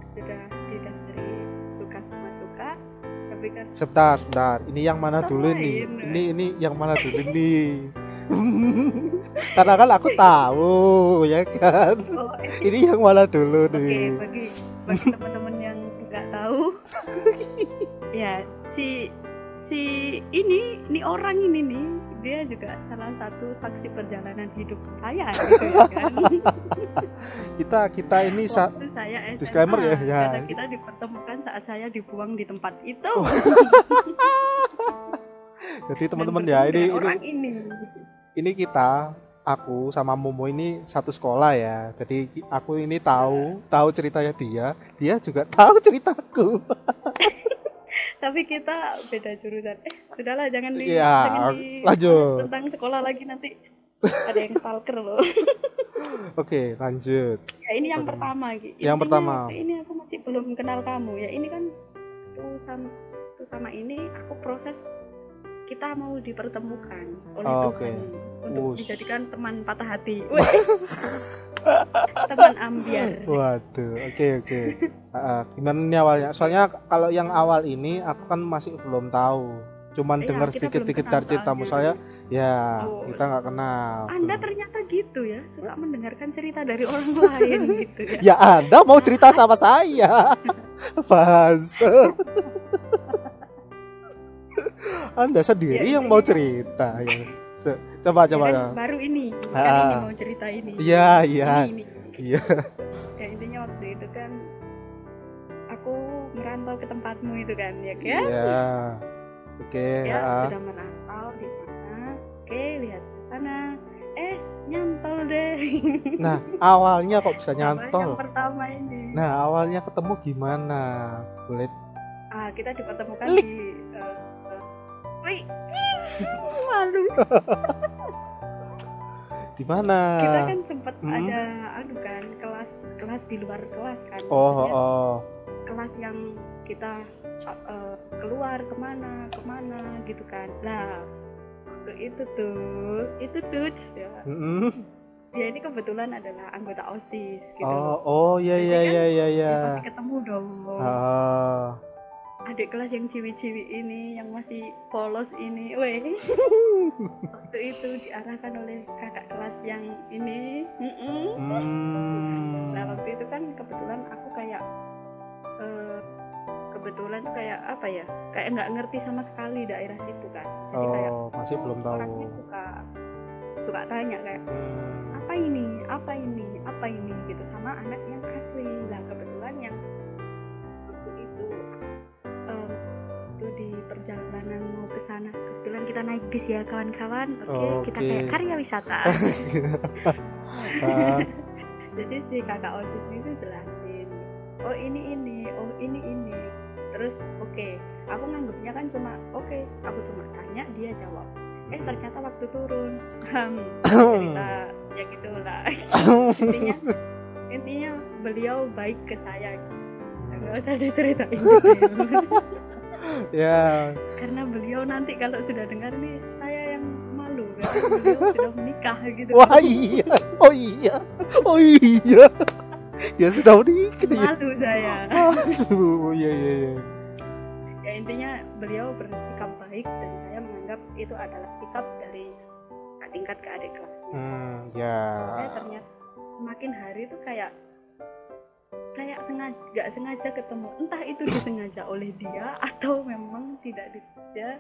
[SPEAKER 2] sudah tidak dari suka sama suka tapi kan
[SPEAKER 1] Sebentar, sebentar. Ini yang mana
[SPEAKER 2] Sama
[SPEAKER 1] dulu nih?
[SPEAKER 2] ini.
[SPEAKER 1] Ini ini yang mana dulu nih? Karena kan aku tahu, ya kan?
[SPEAKER 2] oh,
[SPEAKER 1] Ini yang mana dulu
[SPEAKER 2] Oke,
[SPEAKER 1] nih?
[SPEAKER 2] bagi bagi teman-teman yang nggak tahu, ya si si ini ini orang ini nih dia juga salah satu saksi perjalanan hidup saya gitu ya kan.
[SPEAKER 1] Kita kita ini sa-
[SPEAKER 2] Waktu saya SMA,
[SPEAKER 1] disclaimer ya, ya.
[SPEAKER 2] Karena kita dipertemukan saat saya dibuang di tempat itu.
[SPEAKER 1] jadi
[SPEAKER 2] Dan
[SPEAKER 1] teman-teman ya ini
[SPEAKER 2] orang ini.
[SPEAKER 1] ini kita aku sama Momo ini satu sekolah ya. Jadi aku ini tahu tahu ceritanya dia, dia juga tahu ceritaku.
[SPEAKER 2] Tapi kita beda jurusan. Eh, sudahlah jangan di
[SPEAKER 1] Iya,
[SPEAKER 2] jangan di-
[SPEAKER 1] lanjut.
[SPEAKER 2] tentang sekolah lagi nanti ada yang stalker loh.
[SPEAKER 1] Oke, lanjut.
[SPEAKER 2] Ya ini yang pertama Ki.
[SPEAKER 1] Yang
[SPEAKER 2] Intinya
[SPEAKER 1] pertama.
[SPEAKER 2] Ini aku masih belum kenal kamu ya. Ini kan tuh sama tuh sama ini aku proses kita mau dipertemukan oleh
[SPEAKER 1] Oh,
[SPEAKER 2] Tuhan untuk
[SPEAKER 1] Wush.
[SPEAKER 2] dijadikan teman patah hati. Teman ambiar.
[SPEAKER 1] Waduh, oke oke. Ah, ah, gimana nih awalnya? Soalnya kalau yang awal ini aku kan masih belum tahu. Cuman
[SPEAKER 2] Iya,
[SPEAKER 1] dengar sedikit-sedikit dari ceritamu.
[SPEAKER 2] Soalnya
[SPEAKER 1] ya
[SPEAKER 2] Oh.
[SPEAKER 1] kita nggak kenal.
[SPEAKER 2] Anda ternyata gitu ya, suka mendengarkan cerita dari orang lain gitu ya.
[SPEAKER 1] Ya Anda mau cerita sama saya. Fans. anda sendiri
[SPEAKER 2] Ya,
[SPEAKER 1] yang mau
[SPEAKER 2] intinya-
[SPEAKER 1] cerita ya. Co- Coba coba.
[SPEAKER 2] Ya
[SPEAKER 1] ya.
[SPEAKER 2] kan, baru ini, kan
[SPEAKER 1] Ah.
[SPEAKER 2] ini mau cerita ini.
[SPEAKER 1] Iya, iya. Iya.
[SPEAKER 2] Ya intinya waktu itu kan aku merantau ke tempatmu itu kan ya kan?
[SPEAKER 1] Iya. Oke,
[SPEAKER 2] ya
[SPEAKER 1] ah.
[SPEAKER 2] sudah merantau di sana oke lihat ke sana eh nyantol deh
[SPEAKER 1] Nah, awalnya kok bisa
[SPEAKER 2] yang
[SPEAKER 1] nyantol?
[SPEAKER 2] pertama ini
[SPEAKER 1] Nah, awalnya ketemu gimana? Boleh
[SPEAKER 2] ah kita dipertemukan
[SPEAKER 1] Lik.
[SPEAKER 2] di wih malu
[SPEAKER 1] di mana?
[SPEAKER 2] kita kan sempat
[SPEAKER 1] Hmm.
[SPEAKER 2] ada anu kan kelas kelas di luar kelas kan
[SPEAKER 1] Oh,
[SPEAKER 2] Maksudnya
[SPEAKER 1] oh.
[SPEAKER 2] kelas yang kita uh, keluar ke mana ke mana gitu kan lah waktu itu tuh itu tuh ya
[SPEAKER 1] Mm-mm.
[SPEAKER 2] dia ini kebetulan adalah anggota osis gitu
[SPEAKER 1] Oh, oh ya
[SPEAKER 2] Jadi
[SPEAKER 1] ya
[SPEAKER 2] kan
[SPEAKER 1] ya ya
[SPEAKER 2] ya
[SPEAKER 1] ya.
[SPEAKER 2] pasti ketemu dong
[SPEAKER 1] Ah.
[SPEAKER 2] Adik kelas yang ciwi-ciwi ini yang masih polos ini weh waktu itu diarahkan oleh kakak kelas yang ini.
[SPEAKER 1] Hmm.
[SPEAKER 2] Nah waktu itu kan kebetulan aku kayak eh, kebetulan tuh kayak apa ya kayak nggak ngerti sama sekali daerah situ kan. Jadi kayak
[SPEAKER 1] Oh, masih belum tahu.
[SPEAKER 2] orangnya suka suka tanya kayak
[SPEAKER 1] Hmm.
[SPEAKER 2] apa ini apa ini apa ini gitu sama anak yang asli. Nah kebetulan sana kebetulan kita naik bis ya kawan-kawan. Oke kita
[SPEAKER 1] Oke.
[SPEAKER 2] kayak karya wisata. Jadi si kakak osis itu jelasin oh ini ini oh ini ini terus oke aku nganggapnya kan cuma oke aku cuma tanya dia jawab eh ternyata waktu turun cerita ya gitulah intinya intinya beliau baik ke saya nggak usah diceritain.
[SPEAKER 1] ya.
[SPEAKER 2] karena beliau nanti kalau sudah dengar nih saya yang malu karena beliau sudah menikah gitu
[SPEAKER 1] Wah iya. Oh iya. Oh iya. Ya sudah menikah ya.
[SPEAKER 2] malu saya
[SPEAKER 1] Aduh, iya iya iya.
[SPEAKER 2] ya intinya beliau bersikap baik dan saya menganggap itu adalah sikap dari tingkat ke adik kelas
[SPEAKER 1] Hmm, ya.
[SPEAKER 2] saya ternyata semakin hari itu kayak kayak sengaja nggak sengaja ketemu entah itu disengaja oleh dia atau memang tidak dia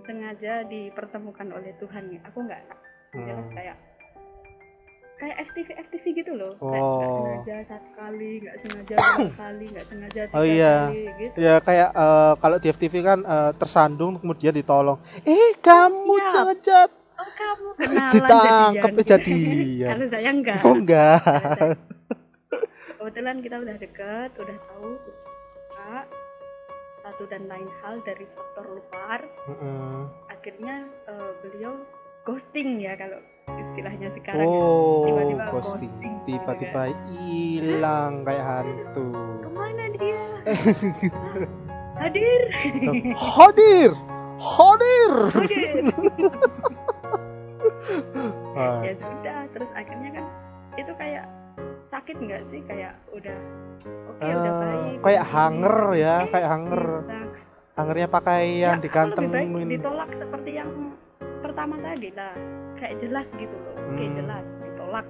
[SPEAKER 2] sengaja dipertemukan oleh Tuhan ya aku nggak jelas
[SPEAKER 1] Hmm.
[SPEAKER 2] kayak kayak FTV FTV gitu loh kayak nggak
[SPEAKER 1] Oh.
[SPEAKER 2] sengaja satu kali nggak sengaja dua kali nggak sengaja tiga
[SPEAKER 1] Oh, iya.
[SPEAKER 2] kali gitu
[SPEAKER 1] Ya kayak eh, kalau di FTV kan eh, tersandung kemudian ditolong. Eh kamu
[SPEAKER 2] Siap.
[SPEAKER 1] jangan jat.
[SPEAKER 2] oh kamu kenalan
[SPEAKER 1] Ditangkap
[SPEAKER 2] jadian.
[SPEAKER 1] jadian.
[SPEAKER 2] kalau saya enggak
[SPEAKER 1] Oh enggak.
[SPEAKER 2] Kebetulan kita udah deket udah tahu suka satu dan lain hal dari faktor luar
[SPEAKER 1] Mm-mm.
[SPEAKER 2] akhirnya eh, beliau ghosting ya kalau istilahnya sekarang ya.
[SPEAKER 1] Oh,
[SPEAKER 2] Tiba-tiba
[SPEAKER 1] ghosting.
[SPEAKER 2] ghosting,
[SPEAKER 1] Tiba-tiba hilang kayak hantu.
[SPEAKER 2] ke mana dia hadir
[SPEAKER 1] Hadir. Hadir.
[SPEAKER 2] hadir
[SPEAKER 1] Ah,
[SPEAKER 2] ya sudah terus akhirnya kan itu kayak sakit nggak sih kayak udah oke udah
[SPEAKER 1] eh,
[SPEAKER 2] baik
[SPEAKER 1] kayak
[SPEAKER 2] udah
[SPEAKER 1] hanger
[SPEAKER 2] gini.
[SPEAKER 1] ya, kayak hanger.
[SPEAKER 2] hilang.
[SPEAKER 1] Hangernya pakaian
[SPEAKER 2] Ya, aku lebih baik ditolak seperti yang pertama tadi lah kayak jelas gitu loh kayak
[SPEAKER 1] Hmm.
[SPEAKER 2] jelas ditolak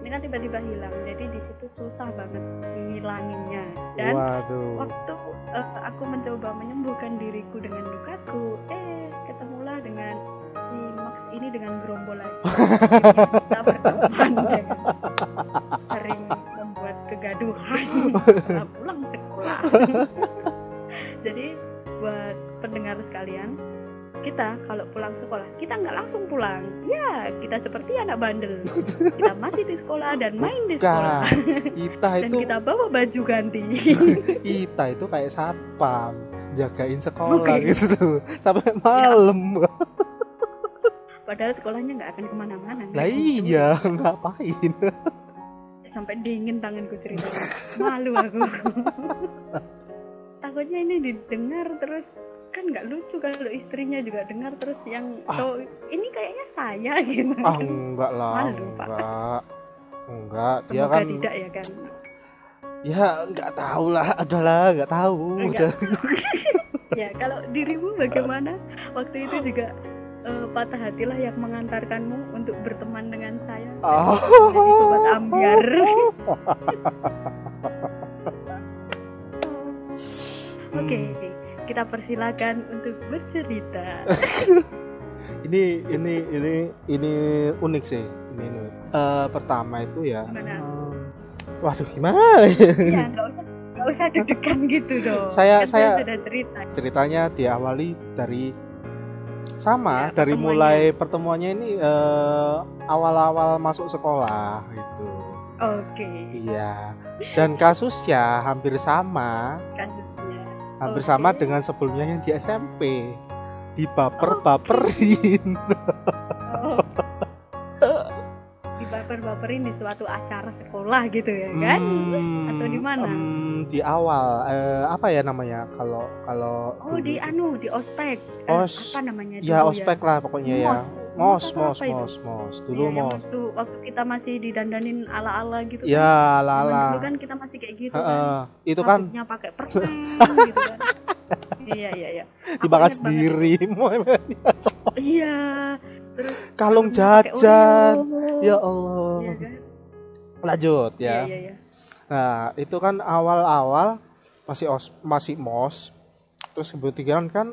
[SPEAKER 2] ini kan tiba-tiba hilang jadi di situ susah banget ngilanginnya dan
[SPEAKER 1] Waduh.
[SPEAKER 2] waktu eh, aku mencoba menyembuhkan diriku dengan lukaku eh ketemulah dengan si Max ini dengan gerombolan kita berteman pulang sekolah. Jadi buat pendengar sekalian kita kalau pulang sekolah kita nggak langsung pulang. Ya kita seperti anak bandel. Kita masih di sekolah dan main di sekolah.
[SPEAKER 1] Bukan. Ita
[SPEAKER 2] dan
[SPEAKER 1] itu
[SPEAKER 2] kita bawa baju ganti.
[SPEAKER 1] Ita itu kayak satpam. Jagain sekolah
[SPEAKER 2] Oke.
[SPEAKER 1] gitu sampai malam.
[SPEAKER 2] padahal sekolahnya nggak akan ke mana-mana.
[SPEAKER 1] Lah iya, ngapain?
[SPEAKER 2] Sampai dingin tanganku cerita malu aku takutnya ini didengar terus kan nggak lucu kalau istrinya juga dengar terus yang
[SPEAKER 1] Ah.
[SPEAKER 2] "Oh, ini kayaknya saya gitu
[SPEAKER 1] Ah enggak lah,
[SPEAKER 2] Malu, Pak.
[SPEAKER 1] enggak. Enggak, dia
[SPEAKER 2] semoga
[SPEAKER 1] kan
[SPEAKER 2] tidak ya kan
[SPEAKER 1] ya enggak tahu lah, adalah enggak tahu.
[SPEAKER 2] Enggak. Ya kalau dirimu bagaimana waktu itu juga eh, patah hatilah yang mengantarkanmu untuk berteman dengan saya
[SPEAKER 1] Oh.
[SPEAKER 2] jadi sobat ambiar oke kita persilakan untuk bercerita
[SPEAKER 1] Ini ini ini ini unik sih. Ini unik. Eh, pertama itu ya.
[SPEAKER 2] Gimana?
[SPEAKER 1] hmm, Waduh, gimana ya?
[SPEAKER 2] ya nggak usah nggak usah deg-degan gitu dong
[SPEAKER 1] Saya-
[SPEAKER 2] Kan
[SPEAKER 1] saya-
[SPEAKER 2] sudah cerita
[SPEAKER 1] Ceritanya diawali dari sama
[SPEAKER 2] Ya,
[SPEAKER 1] dari mulai pertemuannya ini eh, awal-awal masuk sekolah gitu
[SPEAKER 2] Oke.
[SPEAKER 1] iya dan kasusnya hampir sama
[SPEAKER 2] Kasusnya.
[SPEAKER 1] hampir
[SPEAKER 2] Oke.
[SPEAKER 1] sama dengan sebelumnya yang di SMP dibaper-baperin
[SPEAKER 2] Oh. Dibaper-baperin di suatu acara sekolah gitu ya kan?
[SPEAKER 1] Hmm,
[SPEAKER 2] Atau di mana?
[SPEAKER 1] hmm, di awal eh, apa ya namanya kalau kalau
[SPEAKER 2] Oh di anu di ospek. Eh,
[SPEAKER 1] Os-
[SPEAKER 2] apa namanya?
[SPEAKER 1] ya
[SPEAKER 2] dulu
[SPEAKER 1] ospek lah pokoknya ya
[SPEAKER 2] Mos.
[SPEAKER 1] mos mos mos mos dulu
[SPEAKER 2] yang
[SPEAKER 1] mos
[SPEAKER 2] waktu, waktu kita masih didandanin ala-ala gitu kan.
[SPEAKER 1] ya
[SPEAKER 2] Zaman
[SPEAKER 1] lala
[SPEAKER 2] Dulu kan kita masih kayak gitu
[SPEAKER 1] Heeh,
[SPEAKER 2] kan.
[SPEAKER 1] itu kan
[SPEAKER 2] pakai permen gitu kan. Iya iya iya. Banget.
[SPEAKER 1] sendiri
[SPEAKER 2] Iya. Terus
[SPEAKER 1] kalung jajan ya Allah
[SPEAKER 2] Iya kan?
[SPEAKER 1] lanjut ya
[SPEAKER 2] iya iya.
[SPEAKER 1] nah itu kan awal-awal masih os masih mos terus kemudian kan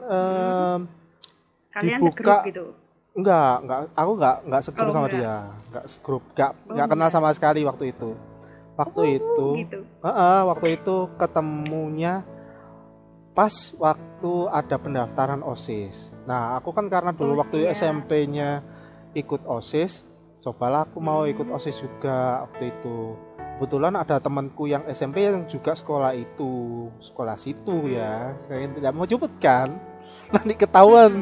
[SPEAKER 2] Kalian
[SPEAKER 1] Dibuka-
[SPEAKER 2] gitu.
[SPEAKER 1] enggak enggak aku enggak enggak segrup
[SPEAKER 2] Oh,
[SPEAKER 1] sama
[SPEAKER 2] enggak.
[SPEAKER 1] dia enggak segrup enggak
[SPEAKER 2] Oh,
[SPEAKER 1] enggak kenal sama sekali waktu itu waktu
[SPEAKER 2] Oh,
[SPEAKER 1] itu
[SPEAKER 2] gitu.
[SPEAKER 1] Waktu itu ketemunya pas waktu ada pendaftaran OSIS. Nah, aku kan karena dulu
[SPEAKER 2] Oh,
[SPEAKER 1] waktu
[SPEAKER 2] iya.
[SPEAKER 1] SMP-nya ikut OSIS, cobalah aku mau ikut
[SPEAKER 2] Hmm.
[SPEAKER 1] OSIS juga waktu itu. Kebetulan ada temanku yang SMP yang juga sekolah itu, sekolah situ ya. Saya tidak mau sebutkan, nanti ketahuan.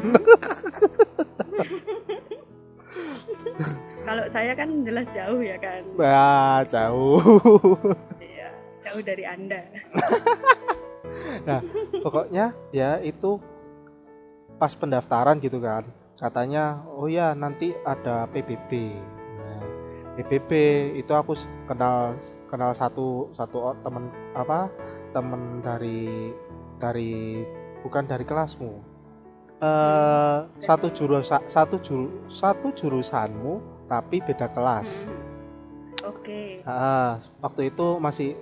[SPEAKER 2] Kalau saya kan jelas jauh ya kan.
[SPEAKER 1] Wah, jauh.
[SPEAKER 2] Iya, jauh dari Anda.
[SPEAKER 1] pokoknya ya itu pas pendaftaran gitu kan katanya oh ya nanti ada PBB Nah, PBB itu aku kenal kenal satu satu temen apa temen dari dari bukan dari kelasmu eh satu jurusan satu juru, satu jurusanmu tapi beda kelas
[SPEAKER 2] Hmm. Oke.
[SPEAKER 1] Ah, waktu itu masih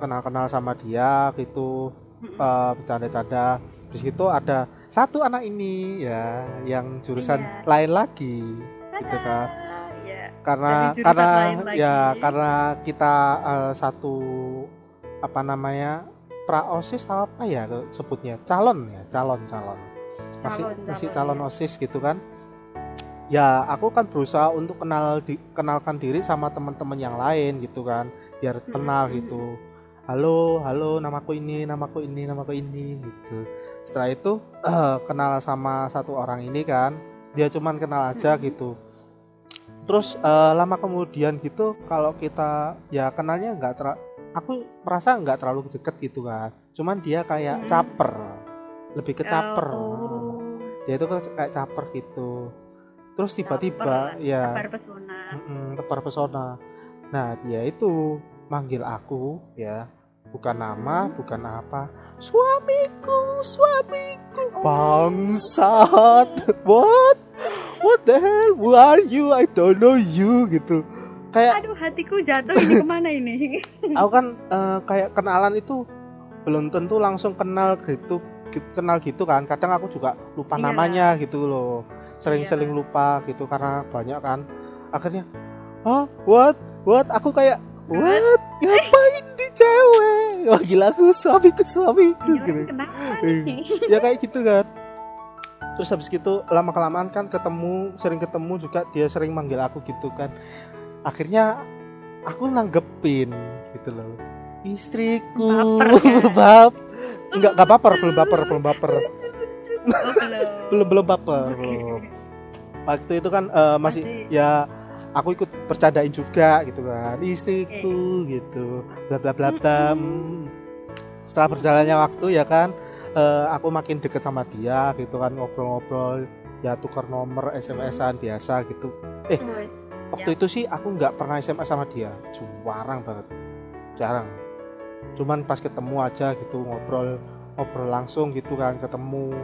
[SPEAKER 1] kenal-kenal sama dia gitu
[SPEAKER 2] Hmm.
[SPEAKER 1] eh, bercanda-canda terus itu ada satu anak ini ya yang jurusan
[SPEAKER 2] Iya.
[SPEAKER 1] lain lagi gitu kan
[SPEAKER 2] Iya.
[SPEAKER 1] karena karena
[SPEAKER 2] lagi.
[SPEAKER 1] ya karena kita eh, satu apa namanya praosis apa ya sebutnya calon ya calon calon masih
[SPEAKER 2] Calon,
[SPEAKER 1] masih
[SPEAKER 2] calon,
[SPEAKER 1] calon
[SPEAKER 2] ya.
[SPEAKER 1] osis gitu kan ya aku kan berusaha untuk kenal di, kenalkan diri sama teman-teman yang lain gitu kan biar kenal
[SPEAKER 2] Hmm.
[SPEAKER 1] gitu halo halo namaku ini namaku ini namaku ini gitu setelah itu eh, kenal sama satu orang ini kan dia cuman kenal aja
[SPEAKER 2] Hmm.
[SPEAKER 1] gitu terus eh, lama kemudian gitu kalau kita ya kenalnya nggak ter aku merasa nggak terlalu deket gitu kan cuman dia kayak
[SPEAKER 2] Hmm.
[SPEAKER 1] caper lebih ke caper
[SPEAKER 2] Oh,
[SPEAKER 1] dia itu kayak caper gitu terus tiba-tiba ya
[SPEAKER 2] Tebar pesona.
[SPEAKER 1] Mm-mm, tebar pesona. Nah, dia itu manggil aku ya, bukan nama, bukan apa. Suamiku, suamiku. Bangsat. What? What the hell? Who are you? I don't know you gitu. Kayak
[SPEAKER 2] Aduh, hatiku jatuh ini ke mana ini?
[SPEAKER 1] aku kan eh, kayak kenalan itu belum tentu langsung kenal gitu gi- kenal gitu kan kadang aku juga lupa
[SPEAKER 2] Iya.
[SPEAKER 1] namanya gitu loh sering-sering
[SPEAKER 2] Iya.
[SPEAKER 1] lupa gitu karena banyak kan akhirnya oh what what aku kayak what? Ngapain di cewek? Wah gila aku suamiku suamiku
[SPEAKER 2] Gila,
[SPEAKER 1] gitu ya kayak gitu kan terus habis gitu lama kelamaan kan ketemu sering ketemu juga dia sering manggil aku gitu kan. Akhirnya aku nanggepin gitu loh. Istriku
[SPEAKER 2] Baper, kan?
[SPEAKER 1] bab enggak enggak baper belum baper belum baper.
[SPEAKER 2] Oh, belum.
[SPEAKER 1] belum baper. Belum waktu itu kan eh, masih
[SPEAKER 2] Masih.
[SPEAKER 1] ya aku ikut bercandain juga gitu kan. Istriku gitu. Bla bla bla bla setelah berjalannya waktu ya kan eh, aku makin deket sama dia gitu kan ngobrol-ngobrol ya tukar nomor SMS-an biasa gitu.
[SPEAKER 2] Woi,
[SPEAKER 1] waktu itu sih aku nggak pernah SMS sama dia. Jarang banget. Jarang. Cuman pas ketemu aja gitu ngobrol ngobrol langsung gitu kan ketemu.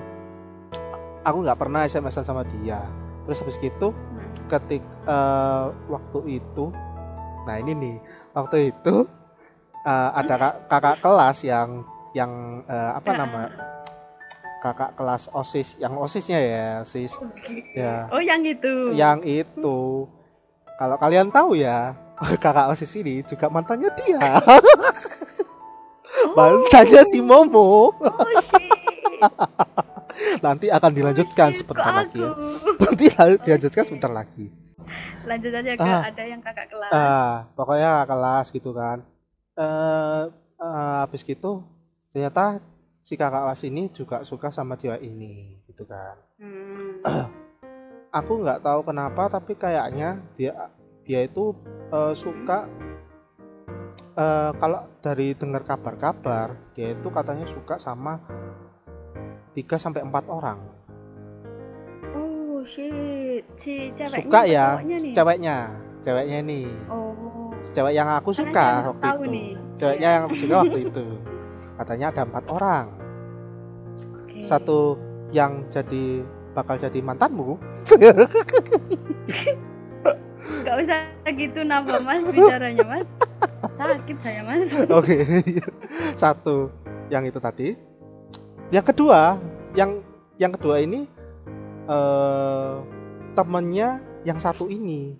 [SPEAKER 1] Aku nggak pernah SMS-an sama dia. Terus habis gitu
[SPEAKER 2] hmm.
[SPEAKER 1] Ketik eh, waktu itu nah ini nih waktu itu eh, ada kak- kakak kelas yang yang eh, apa nama kakak kelas osis yang osisnya ya osis. Ya.
[SPEAKER 2] Oh, yang itu.
[SPEAKER 1] yang itu. Kalau kalian tahu ya kakak osis ini juga mantannya dia.
[SPEAKER 2] Oh,
[SPEAKER 1] mantannya si Momo.
[SPEAKER 2] Oh, shit.
[SPEAKER 1] Nanti akan dilanjutkan sebentar lagi ya. Nanti dilanjutkan sebentar lagi.
[SPEAKER 2] Lanjut aja ke
[SPEAKER 1] Ah.
[SPEAKER 2] ada yang kakak kelas.
[SPEAKER 1] Ah, pokoknya kakak kelas gitu kan. Eh, eh, habis gitu ternyata si kakak kelas ini juga suka sama cewek ini gitu kan.
[SPEAKER 2] Hmm.
[SPEAKER 1] Aku nggak tahu kenapa tapi kayaknya dia dia itu eh, suka eh, kalau dari dengar kabar-kabar dia itu katanya suka sama 3 sampai 4 orang.
[SPEAKER 2] Oh shit, si ceweknya
[SPEAKER 1] Suka ya,
[SPEAKER 2] nih?
[SPEAKER 1] Ceweknya, ceweknya ini.
[SPEAKER 2] Oh,
[SPEAKER 1] Cewek yang aku
[SPEAKER 2] Karena
[SPEAKER 1] suka
[SPEAKER 2] dia
[SPEAKER 1] waktu itu.
[SPEAKER 2] nih.
[SPEAKER 1] Ceweknya yang aku suka waktu itu. Katanya ada empat orang.
[SPEAKER 2] oke.
[SPEAKER 1] Satu yang jadi bakal jadi mantanmu.
[SPEAKER 2] Gak usah gitu nambah mas bicaranya mas. Sakit saya mas.
[SPEAKER 1] Oke. Satu yang itu tadi. Yang kedua, yang yang kedua ini eh temennya yang satu ini.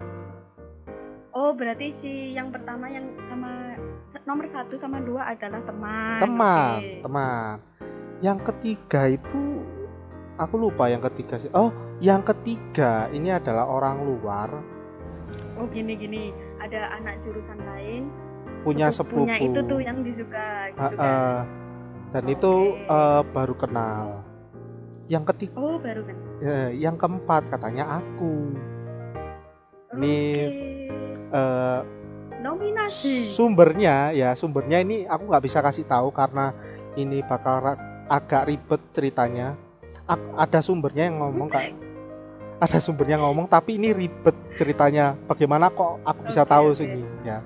[SPEAKER 2] Oh berarti si yang pertama yang sama nomor satu sama dua adalah teman.
[SPEAKER 1] Teman,
[SPEAKER 2] Oke.
[SPEAKER 1] teman. Yang ketiga itu aku lupa yang ketiga sih. Oh, yang ketiga ini adalah orang luar
[SPEAKER 2] Oh gini gini, ada anak jurusan lain
[SPEAKER 1] punya sepupu.
[SPEAKER 2] sepupunya itu tuh yang disuka gitu
[SPEAKER 1] Ah,
[SPEAKER 2] kan.
[SPEAKER 1] Dan itu eh, baru kenal. Yang ketiga,
[SPEAKER 2] Oh baru kan.
[SPEAKER 1] eh, yang keempat katanya aku. Ini
[SPEAKER 2] Oke.
[SPEAKER 1] eh,
[SPEAKER 2] nominasi.
[SPEAKER 1] sumbernya ya sumbernya ini aku nggak bisa kasih tahu karena ini bakal agak ribet ceritanya. Ak- ada sumbernya yang ngomong kayak ada sumbernya ngomong tapi ini ribet ceritanya. Bagaimana kok aku bisa
[SPEAKER 2] Oke,
[SPEAKER 1] tahu
[SPEAKER 2] oke.
[SPEAKER 1] sini ya.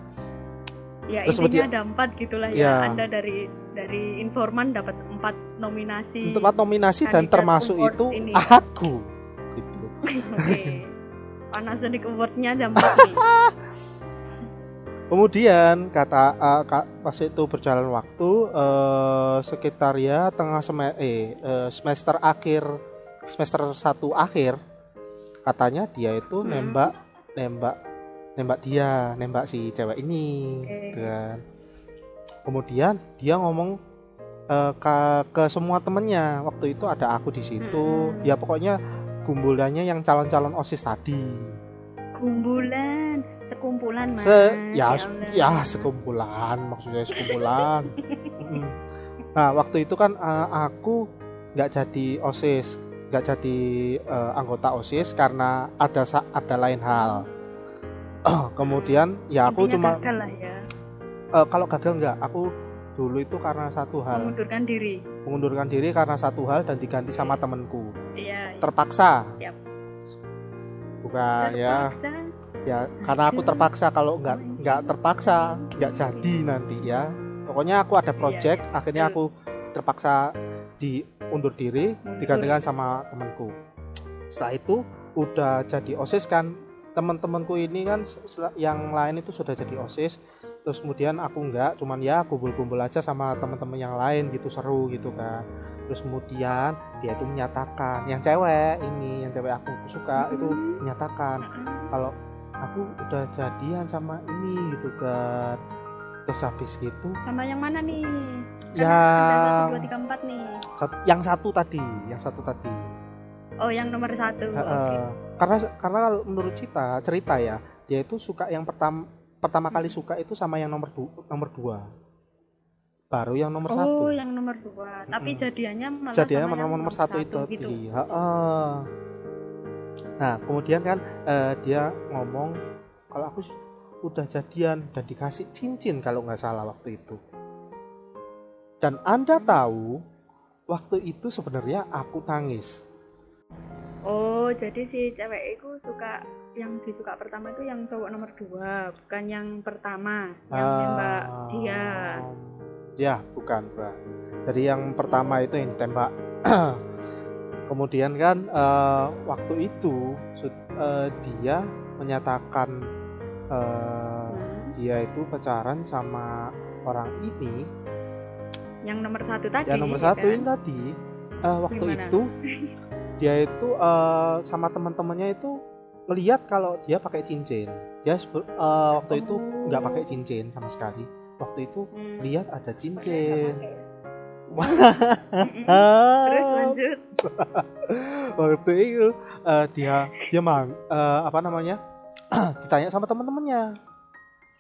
[SPEAKER 2] Ya
[SPEAKER 1] Terus
[SPEAKER 2] intinya
[SPEAKER 1] seperti-
[SPEAKER 2] ada empat gitulah ya.
[SPEAKER 1] Ya.
[SPEAKER 2] Anda dari dari informan dapat empat nominasi.
[SPEAKER 1] Tempat nominasi dan termasuk itu
[SPEAKER 2] ini.
[SPEAKER 1] aku gitu.
[SPEAKER 2] Oke. Panasonic Award-nya ada empat nih.
[SPEAKER 1] Kemudian kata eh, ka- pas itu berjalan waktu eh, sekitar ya tengah sem eh, eh, semester akhir semester satu akhir katanya dia itu
[SPEAKER 2] Hmm.
[SPEAKER 1] nembak nembak nembak dia nembak si cewek ini
[SPEAKER 2] Oke.
[SPEAKER 1] gitu kan. Kemudian dia ngomong eh, ke ke semua temennya waktu itu ada aku di situ
[SPEAKER 2] Hmm.
[SPEAKER 1] ya pokoknya gumbulannya yang calon-calon osis tadi
[SPEAKER 2] Kumpulan, sekumpulan mas.
[SPEAKER 1] se ya
[SPEAKER 2] Allah.
[SPEAKER 1] ya sekumpulan maksudnya sekumpulan Mm. nah waktu itu kan eh, aku nggak jadi osis nggak jadi eh, anggota osis karena ada ada lain hal kemudian ya aku
[SPEAKER 2] Intinya
[SPEAKER 1] cuma
[SPEAKER 2] gagal lah ya,
[SPEAKER 1] eh, kalau gagal nggak aku dulu itu karena satu hal
[SPEAKER 2] mengundurkan diri.
[SPEAKER 1] mengundurkan diri karena satu hal dan diganti sama temenku
[SPEAKER 2] Iya. iya.
[SPEAKER 1] terpaksa
[SPEAKER 2] Yap.
[SPEAKER 1] bukan ya
[SPEAKER 2] Terpaksa.
[SPEAKER 1] ya karena aku terpaksa kalau nggak nggak terpaksa nggak jadi nanti ya pokoknya aku ada project
[SPEAKER 2] iya.
[SPEAKER 1] akhirnya aku terpaksa diundur diri
[SPEAKER 2] Mundur.
[SPEAKER 1] digantikan sama temanku setelah itu udah jadi osis kan teman-temanku ini kan yang lain itu sudah jadi osis terus kemudian aku nggak cuman ya kumpul-kumpul aja sama teman-teman yang lain gitu seru gitu kan terus kemudian dia itu menyatakan yang cewek ini yang cewek aku suka itu
[SPEAKER 2] Hmm.
[SPEAKER 1] menyatakan kalau aku udah jadian sama ini gitu kan terus habis gitu
[SPEAKER 2] Sama yang mana nih? Kan
[SPEAKER 1] Ya.
[SPEAKER 2] ada satu, dua, tiga, empat nih.
[SPEAKER 1] sat- yang satu tadi yang satu tadi
[SPEAKER 2] Oh, yang nomor satu.
[SPEAKER 1] Heeh.
[SPEAKER 2] Oke.
[SPEAKER 1] karena karena kalau menurut cerita cerita ya dia itu suka yang pertama pertama kali suka itu sama yang nomor du, nomor dua baru yang nomor
[SPEAKER 2] oh,
[SPEAKER 1] satu
[SPEAKER 2] yang nomor dua. Tapi
[SPEAKER 1] Mm-mm.
[SPEAKER 2] jadiannya malah
[SPEAKER 1] jadinya
[SPEAKER 2] sama yang
[SPEAKER 1] nomor, nomor satu itu
[SPEAKER 2] gitu.
[SPEAKER 1] tadi Heeh. nah kemudian kan eh, dia ngomong kalau aku udah jadian dan dikasih cincin kalau nggak salah waktu itu dan anda tahu waktu itu sebenarnya aku nangis
[SPEAKER 2] Oh, jadi si cewek itu suka yang disuka pertama itu yang cowok nomor dua, bukan yang pertama yang nembak
[SPEAKER 1] Ah,
[SPEAKER 2] dia.
[SPEAKER 1] ya bukan bukan jadi yang pertama itu yang ditembak kemudian kan eh, waktu itu eh, dia menyatakan
[SPEAKER 2] Hmm.
[SPEAKER 1] dia itu pacaran sama orang ini
[SPEAKER 2] Yang nomor satu tadi.
[SPEAKER 1] yang nomor
[SPEAKER 2] ya
[SPEAKER 1] satu
[SPEAKER 2] kan?
[SPEAKER 1] ini tadi eh, waktu
[SPEAKER 2] Gimana?
[SPEAKER 1] itu dia itu eh, sama teman-temannya itu ngelihat kalau dia pakai cincin dia sebe- eh, waktu itu
[SPEAKER 2] Oh.
[SPEAKER 1] nggak pakai cincin sama sekali waktu itu
[SPEAKER 2] Hmm.
[SPEAKER 1] lihat ada cincin.
[SPEAKER 2] Terus lanjut.
[SPEAKER 1] waktu itu eh, dia dia mang eh, apa namanya ditanya sama teman-temannya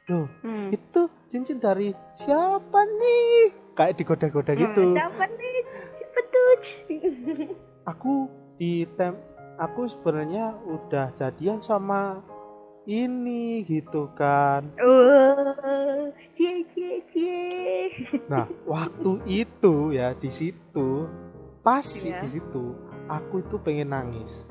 [SPEAKER 1] loh
[SPEAKER 2] Hmm.
[SPEAKER 1] itu cincin dari siapa nih kayak digoda-goda gitu
[SPEAKER 2] Hmm, siapa nih siapa tuh
[SPEAKER 1] aku di tem aku sebenarnya udah jadian sama ini gitu kan.
[SPEAKER 2] Oh cie cie cie.
[SPEAKER 1] Nah waktu itu ya di situ pas
[SPEAKER 2] Iya.
[SPEAKER 1] di situ aku itu pengen nangis.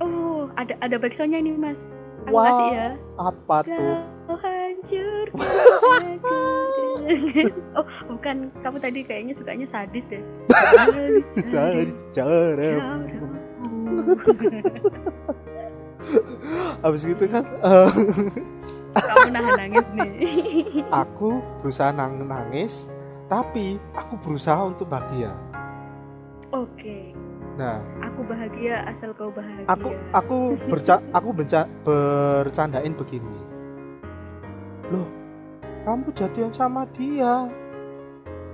[SPEAKER 2] Oh ada ada backsoundnya nih mas aku
[SPEAKER 1] Wah.
[SPEAKER 2] kasih ya.
[SPEAKER 1] apa tuh?
[SPEAKER 2] Kau hancur jiwaku dengan- Oh bukan. Kamu tadi kayaknya sukanya sadis deh. Sadis,
[SPEAKER 1] sejarah
[SPEAKER 2] caramu.
[SPEAKER 1] habis gitu kan eh,
[SPEAKER 2] Kamu nahan nangis nih.
[SPEAKER 1] Aku berusaha nang nangis tapi aku berusaha untuk bahagia.
[SPEAKER 2] Oke
[SPEAKER 1] nah.
[SPEAKER 2] Aku bahagia asal kau bahagia.
[SPEAKER 1] Aku aku berca aku benca, bercandain begini. Loh kamu jadian sama dia.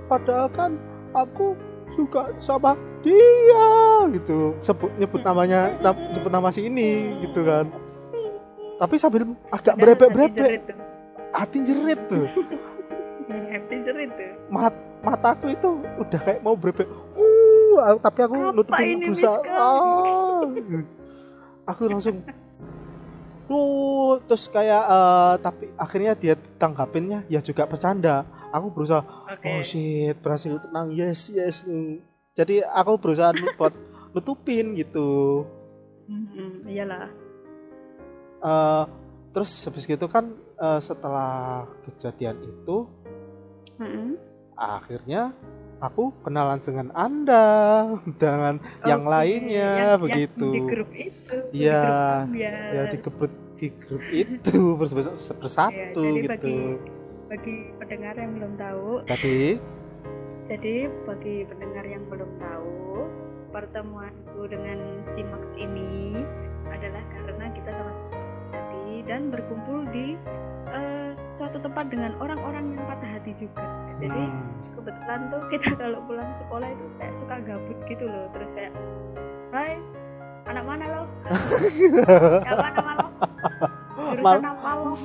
[SPEAKER 1] Padahal kan aku suka sama dia gitu. Sebut nyebut namanya nam- nyebut nama si ini gitu kan. Tapi sambil agak
[SPEAKER 2] Dan
[SPEAKER 1] berebek
[SPEAKER 2] hati
[SPEAKER 1] berebek
[SPEAKER 2] jerit tuh.
[SPEAKER 1] hati jerit tuh.
[SPEAKER 2] Hati jerit tuh.
[SPEAKER 1] Mat mataku itu udah kayak mau berebek uh tapi aku
[SPEAKER 2] Apa
[SPEAKER 1] nutupin
[SPEAKER 2] Miska?
[SPEAKER 1] ah. aku langsung uh terus kayak eh, tapi akhirnya dia tanggapinnya ya juga bercanda. Aku berusaha
[SPEAKER 2] Oke.
[SPEAKER 1] Oh shit berhasil tenang. Yes yes. Jadi aku berusaha buat nutupin gitu.
[SPEAKER 2] Mhm, Iyalah.
[SPEAKER 1] Eh, terus habis gitu kan eh, setelah kejadian itu
[SPEAKER 2] Mhm.
[SPEAKER 1] akhirnya aku kenalan dengan anda dengan yang
[SPEAKER 2] Oke,
[SPEAKER 1] lainnya
[SPEAKER 2] yang-
[SPEAKER 1] begitu.
[SPEAKER 2] yang di grup itu di
[SPEAKER 1] Iya, ya di grup di grup itu bers- bers- bersatu
[SPEAKER 2] Ya, jadi
[SPEAKER 1] gitu.
[SPEAKER 2] bagi- bagi pendengar yang belum tahu
[SPEAKER 1] tadi
[SPEAKER 2] Jadi bagi pendengar yang belum tahu, pertemuanku dengan si Max ini adalah karena kita sama hati dan berkumpul di eh, suatu tempat dengan orang-orang yang patah hati juga. Jadi
[SPEAKER 1] hmm,
[SPEAKER 2] kebetulan tuh kita kalau pulang sekolah itu kayak suka gabut gitu loh, terus kayak, Hai, anak mana lo? Siapa nama lo?
[SPEAKER 1] Mal-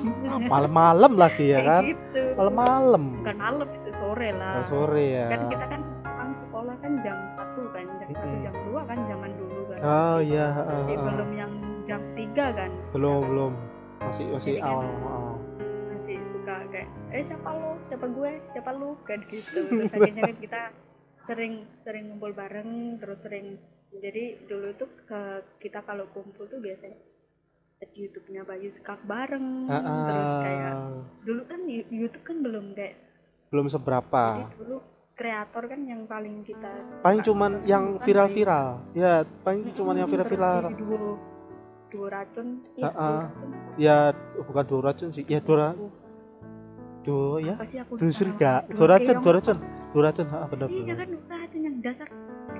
[SPEAKER 1] malam-malam lagi ya kan
[SPEAKER 2] Gitu.
[SPEAKER 1] malam-malam
[SPEAKER 2] Bukan malam itu sore lah
[SPEAKER 1] Oh, sore ya
[SPEAKER 2] kan kita kan pulang sekolah kan jam satu kan jam satu
[SPEAKER 1] Mm-mm.
[SPEAKER 2] jam dua kan zaman dulu kan
[SPEAKER 1] oh iya ah,
[SPEAKER 2] tiga kan?
[SPEAKER 1] Belum belum. Masih masih
[SPEAKER 2] Jadi kan-
[SPEAKER 1] awal awal.
[SPEAKER 2] masih suka kayak eh siapa lo siapa gue? Siapa lu? Kan gitu. Terus akhirnya kan kita sering sering ngumpul bareng terus sering jadi dulu tuh ke kita kalau kumpul tuh biasanya di YouTube-nya Bayu Skak bareng.
[SPEAKER 1] Ah,
[SPEAKER 2] terus
[SPEAKER 1] ah.
[SPEAKER 2] kayak dulu kan YouTube kan belum kayak
[SPEAKER 1] belum seberapa.
[SPEAKER 2] jadi dulu kreator kan yang paling kita
[SPEAKER 1] paling
[SPEAKER 2] suka.
[SPEAKER 1] cuman yang viral-viral. Ya paling cuman yang viral-viral.
[SPEAKER 2] terus duo racun iya,
[SPEAKER 1] Ah,
[SPEAKER 2] duo
[SPEAKER 1] ah. ya bukan dua racun sih. Ya dua ra- dua ya. Dua surga. Dua racun dua racun dua racun ah, benar
[SPEAKER 2] iya
[SPEAKER 1] benar.
[SPEAKER 2] kan dua racun yang dasar.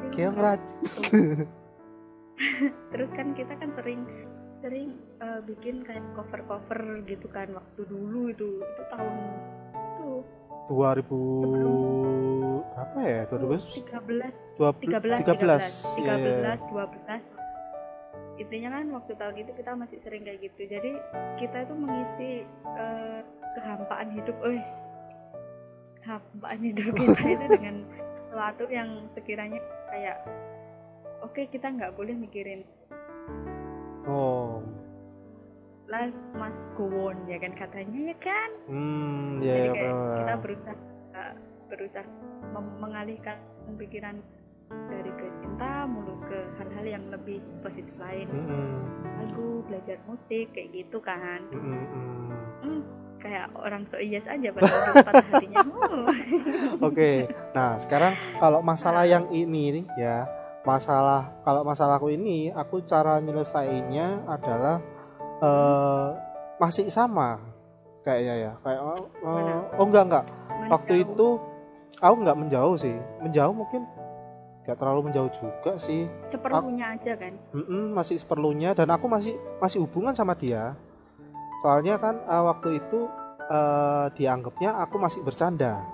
[SPEAKER 1] Keong racun.
[SPEAKER 2] Terus kan kita kan sering sering eh, bikin kayak cover cover gitu kan waktu dulu itu. Itu tahun itu.
[SPEAKER 1] 2000
[SPEAKER 2] Sebelum-
[SPEAKER 1] apa ya? 2000
[SPEAKER 2] 13
[SPEAKER 1] dua
[SPEAKER 2] 13
[SPEAKER 1] 13
[SPEAKER 2] 13
[SPEAKER 1] Iya,
[SPEAKER 2] 13 12 intinya kan waktu tahun itu kita masih sering kayak gitu. Jadi kita itu mengisi eh, kehampaan hidup wes kehampaan hidup kita itu dengan sesuatu yang sekiranya kayak oke kita nggak boleh mikirin
[SPEAKER 1] oh
[SPEAKER 2] life must go on ya kan katanya ya kan?
[SPEAKER 1] Hmm ya
[SPEAKER 2] jadi
[SPEAKER 1] ya,
[SPEAKER 2] kayak
[SPEAKER 1] benar.
[SPEAKER 2] kita berusaha berusaha mem- mengalihkan pikiran dari ke cinta mulu ke hal-hal yang lebih positif lain
[SPEAKER 1] Mm-mm,
[SPEAKER 2] lagu belajar musik kayak gitu kan
[SPEAKER 1] mm-mm, mm.
[SPEAKER 2] hmm, kayak orang so yes aja padahal dulu patah hatinya oh.
[SPEAKER 1] Oke, nah sekarang kalau masalah yang ini nih ya, masalah kalau masalahku ini, aku cara nyelesainnya adalah eh masih sama kayaknya ya, kayak
[SPEAKER 2] Mana?
[SPEAKER 1] oh enggak enggak,
[SPEAKER 2] Mana
[SPEAKER 1] waktu
[SPEAKER 2] tahu.
[SPEAKER 1] itu aku nggak menjauh sih, menjauh mungkin nggak terlalu menjauh juga sih,
[SPEAKER 2] seperlunya aja kan?
[SPEAKER 1] Mm-mm, masih seperlunya dan aku masih masih hubungan sama dia, soalnya kan eh, waktu itu eh, dianggapnya aku masih bercanda,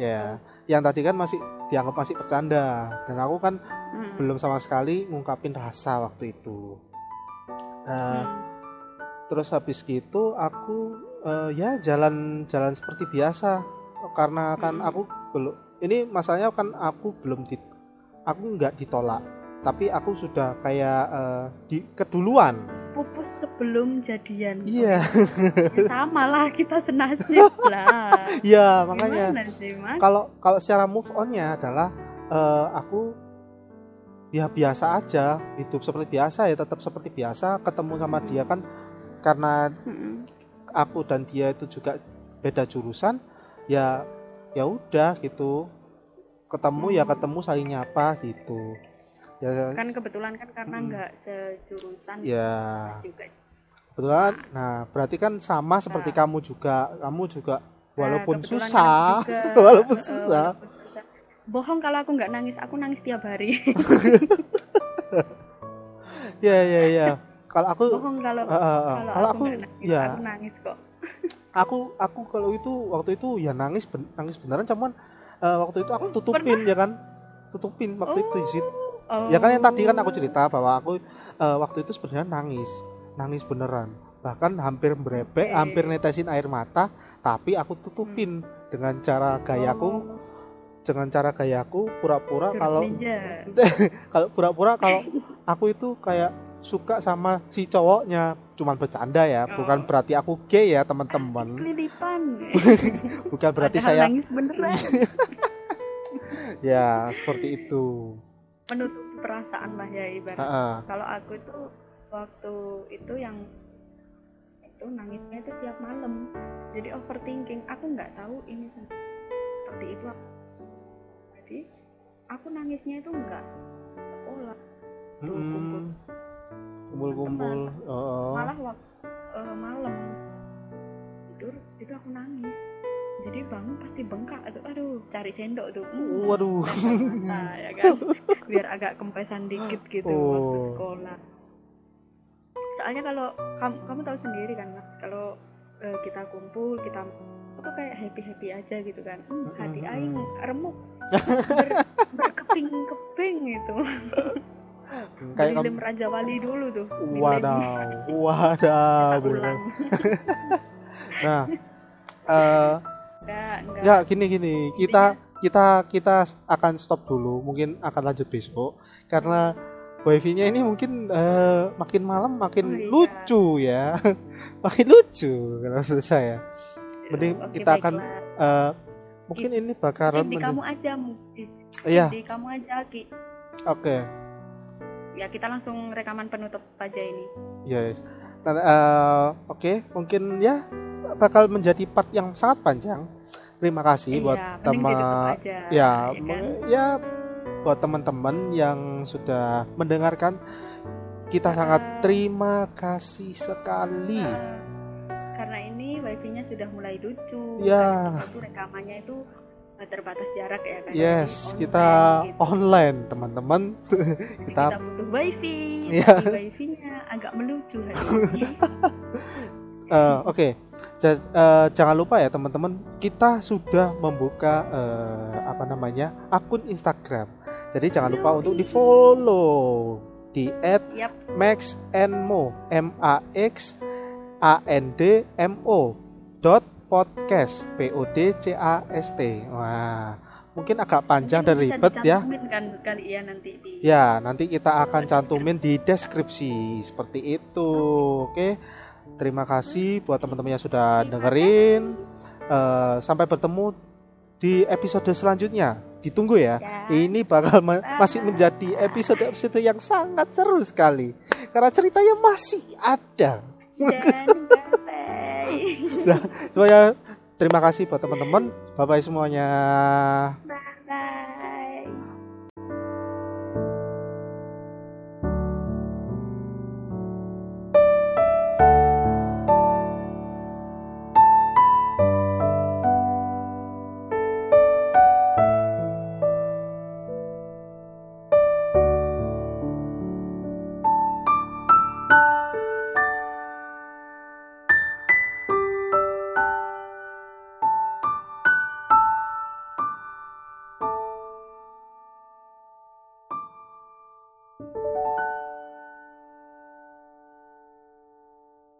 [SPEAKER 1] ya, yang tadi kan masih dianggap masih bercanda. Dan aku kan
[SPEAKER 2] Hmm.
[SPEAKER 1] belum sama sekali ngungkapin rasa waktu itu. Nah,
[SPEAKER 2] Hmm.
[SPEAKER 1] terus habis gitu aku eh, ya jalan jalan seperti biasa. Karena kan
[SPEAKER 2] Mm-mm.
[SPEAKER 1] aku belum ini masalahnya kan aku belum di aku nggak ditolak tapi aku sudah kayak eh, di keduluan.
[SPEAKER 2] Pupus sebelum jadian.
[SPEAKER 1] Iya.
[SPEAKER 2] Ya sama lah kita senasib lah.
[SPEAKER 1] Iya makanya. Kalau kalau secara move onnya adalah eh, aku ya biasa aja hidup seperti biasa ya tetap seperti biasa ketemu sama dia kan karena
[SPEAKER 2] Mm-mm.
[SPEAKER 1] aku dan dia itu juga beda jurusan ya ya udah gitu ketemu ya
[SPEAKER 2] Hmm.
[SPEAKER 1] ketemu saling nyapa gitu. Ya.
[SPEAKER 2] Kan kebetulan kan karena nggak sejurusan
[SPEAKER 1] ya.
[SPEAKER 2] juga.
[SPEAKER 1] Kebetulan nah berarti kan sama seperti
[SPEAKER 2] Nah.
[SPEAKER 1] kamu juga. Kamu juga
[SPEAKER 2] Nah,
[SPEAKER 1] walaupun
[SPEAKER 2] kebetulan
[SPEAKER 1] susah.
[SPEAKER 2] juga,
[SPEAKER 1] walaupun
[SPEAKER 2] eh,
[SPEAKER 1] susah.
[SPEAKER 2] walaupun susah. bohong kalau aku nggak nangis. Aku nangis tiap hari.
[SPEAKER 1] Ya ya ya. Kalau aku
[SPEAKER 2] bohong kalau
[SPEAKER 1] eh, eh, eh,
[SPEAKER 2] kalau
[SPEAKER 1] kalau
[SPEAKER 2] aku
[SPEAKER 1] aku
[SPEAKER 2] nangis
[SPEAKER 1] ya.
[SPEAKER 2] aku nangis kok.
[SPEAKER 1] Aku aku kalau itu waktu itu ya nangis ben- nangis beneran cuman eh, waktu itu aku tutupin ya kan? Tutupin waktu itu sih
[SPEAKER 2] oh.
[SPEAKER 1] ya kan yang tadi kan aku cerita bahwa aku eh, waktu itu sebenarnya nangis. Nangis beneran. Bahkan hampir berebek
[SPEAKER 2] Oke.
[SPEAKER 1] hampir netesin air mata tapi aku tutupin. Dengan cara gayaku
[SPEAKER 2] Oh,
[SPEAKER 1] dengan cara gayaku pura-pura kalau kalau pura-pura kalau aku itu kayak suka sama si cowoknya cuman bercanda ya bukan berarti aku gay ya teman-teman. Bukan berarti
[SPEAKER 2] Padahal
[SPEAKER 1] saya
[SPEAKER 2] nangis beneran.
[SPEAKER 1] Ya seperti itu.
[SPEAKER 2] Menutup perasaan lah ya ibarat.
[SPEAKER 1] Heeh.
[SPEAKER 2] kalau aku itu waktu itu yang itu nangisnya itu tiap malam. Jadi overthinking. Aku nggak tahu ini se- seperti itu jadi aku nangisnya itu nggak sekolah.
[SPEAKER 1] Mm-mm. Kumpul-kumpul. Oh.
[SPEAKER 2] malah waktu eh, malam. Tidur itu aku nangis. Jadi bangun pasti bengkak. Aduh aduh cari sendok tuh Hmm,
[SPEAKER 1] waduh.
[SPEAKER 2] Lempar mata, ya kan? Biar agak kempesan dikit gitu waktu
[SPEAKER 1] Oh.
[SPEAKER 2] sekolah. Soalnya kalau kamu, kamu tahu sendiri kan Mas? Kalau eh, kita kumpul kita itu kayak happy happy aja gitu kan? Hmm, hati aing remuk. Ber, berkeping-keping gitu
[SPEAKER 1] kayak
[SPEAKER 2] lem
[SPEAKER 1] kamu
[SPEAKER 2] Raja Wali dulu tuh
[SPEAKER 1] wadaw wadaw
[SPEAKER 2] Kita
[SPEAKER 1] bener.
[SPEAKER 2] ulang.
[SPEAKER 1] Nah
[SPEAKER 2] enggak enggak.
[SPEAKER 1] ya gini gini. Kita kita kita akan stop dulu. Mungkin akan lanjut besok. Karena wifi-nya ini mungkin eh, makin malam makin
[SPEAKER 2] Oh, iya.
[SPEAKER 1] lucu ya. Makin lucu kalau menurut saya. Mending
[SPEAKER 2] Oke,
[SPEAKER 1] kita akan eh, mungkin ini bakalan
[SPEAKER 2] di
[SPEAKER 1] menjadi
[SPEAKER 2] kamu aja mungkin.
[SPEAKER 1] Iya.
[SPEAKER 2] Di kamu aja Ki.
[SPEAKER 1] Oke
[SPEAKER 2] ya kita langsung rekaman penutup aja ini
[SPEAKER 1] ya yes. Nah, eh, oke mungkin ya bakal menjadi part yang sangat panjang terima kasih buat
[SPEAKER 2] iya, mending
[SPEAKER 1] teman ya
[SPEAKER 2] ya kan?
[SPEAKER 1] ya buat teman-teman yang sudah mendengarkan kita sangat
[SPEAKER 2] Ah.
[SPEAKER 1] terima kasih sekali
[SPEAKER 2] Eh, karena ini wifi-nya sudah mulai lucu
[SPEAKER 1] Ya.
[SPEAKER 2] itu rekamannya itu eh, terbatas jarak ya kan
[SPEAKER 1] yes
[SPEAKER 2] Jadi
[SPEAKER 1] kita
[SPEAKER 2] online gitu.
[SPEAKER 1] online teman-teman kita
[SPEAKER 2] kita butuh wifi
[SPEAKER 1] Iya.
[SPEAKER 2] tapi wifi-nya agak melucu
[SPEAKER 1] Eh, Oke, Ja- eh, jangan lupa ya teman-teman, kita sudah membuka eh, apa namanya akun Instagram. Jadi jangan lupa untuk di follow di
[SPEAKER 2] Yap.
[SPEAKER 1] @maxnmo m a x a n d m o dot podcast p o d c a s t. Wah, mungkin agak panjang dan
[SPEAKER 2] Mungkin
[SPEAKER 1] ribet ya.
[SPEAKER 2] kan kali ya nanti di
[SPEAKER 1] Ya, nanti kita akan cantumin di deskripsi seperti itu. Oke. Terima kasih buat teman-teman yang sudah dengerin. Eh, sampai bertemu di episode selanjutnya. Ditunggu ya.
[SPEAKER 2] Ya.
[SPEAKER 1] Ini bakal ma- masih menjadi episode-episode yang sangat seru sekali. Karena ceritanya masih ada.
[SPEAKER 2] dan
[SPEAKER 1] Nah, semuanya terima kasih buat teman-teman. Bye bye semuanya.
[SPEAKER 2] bye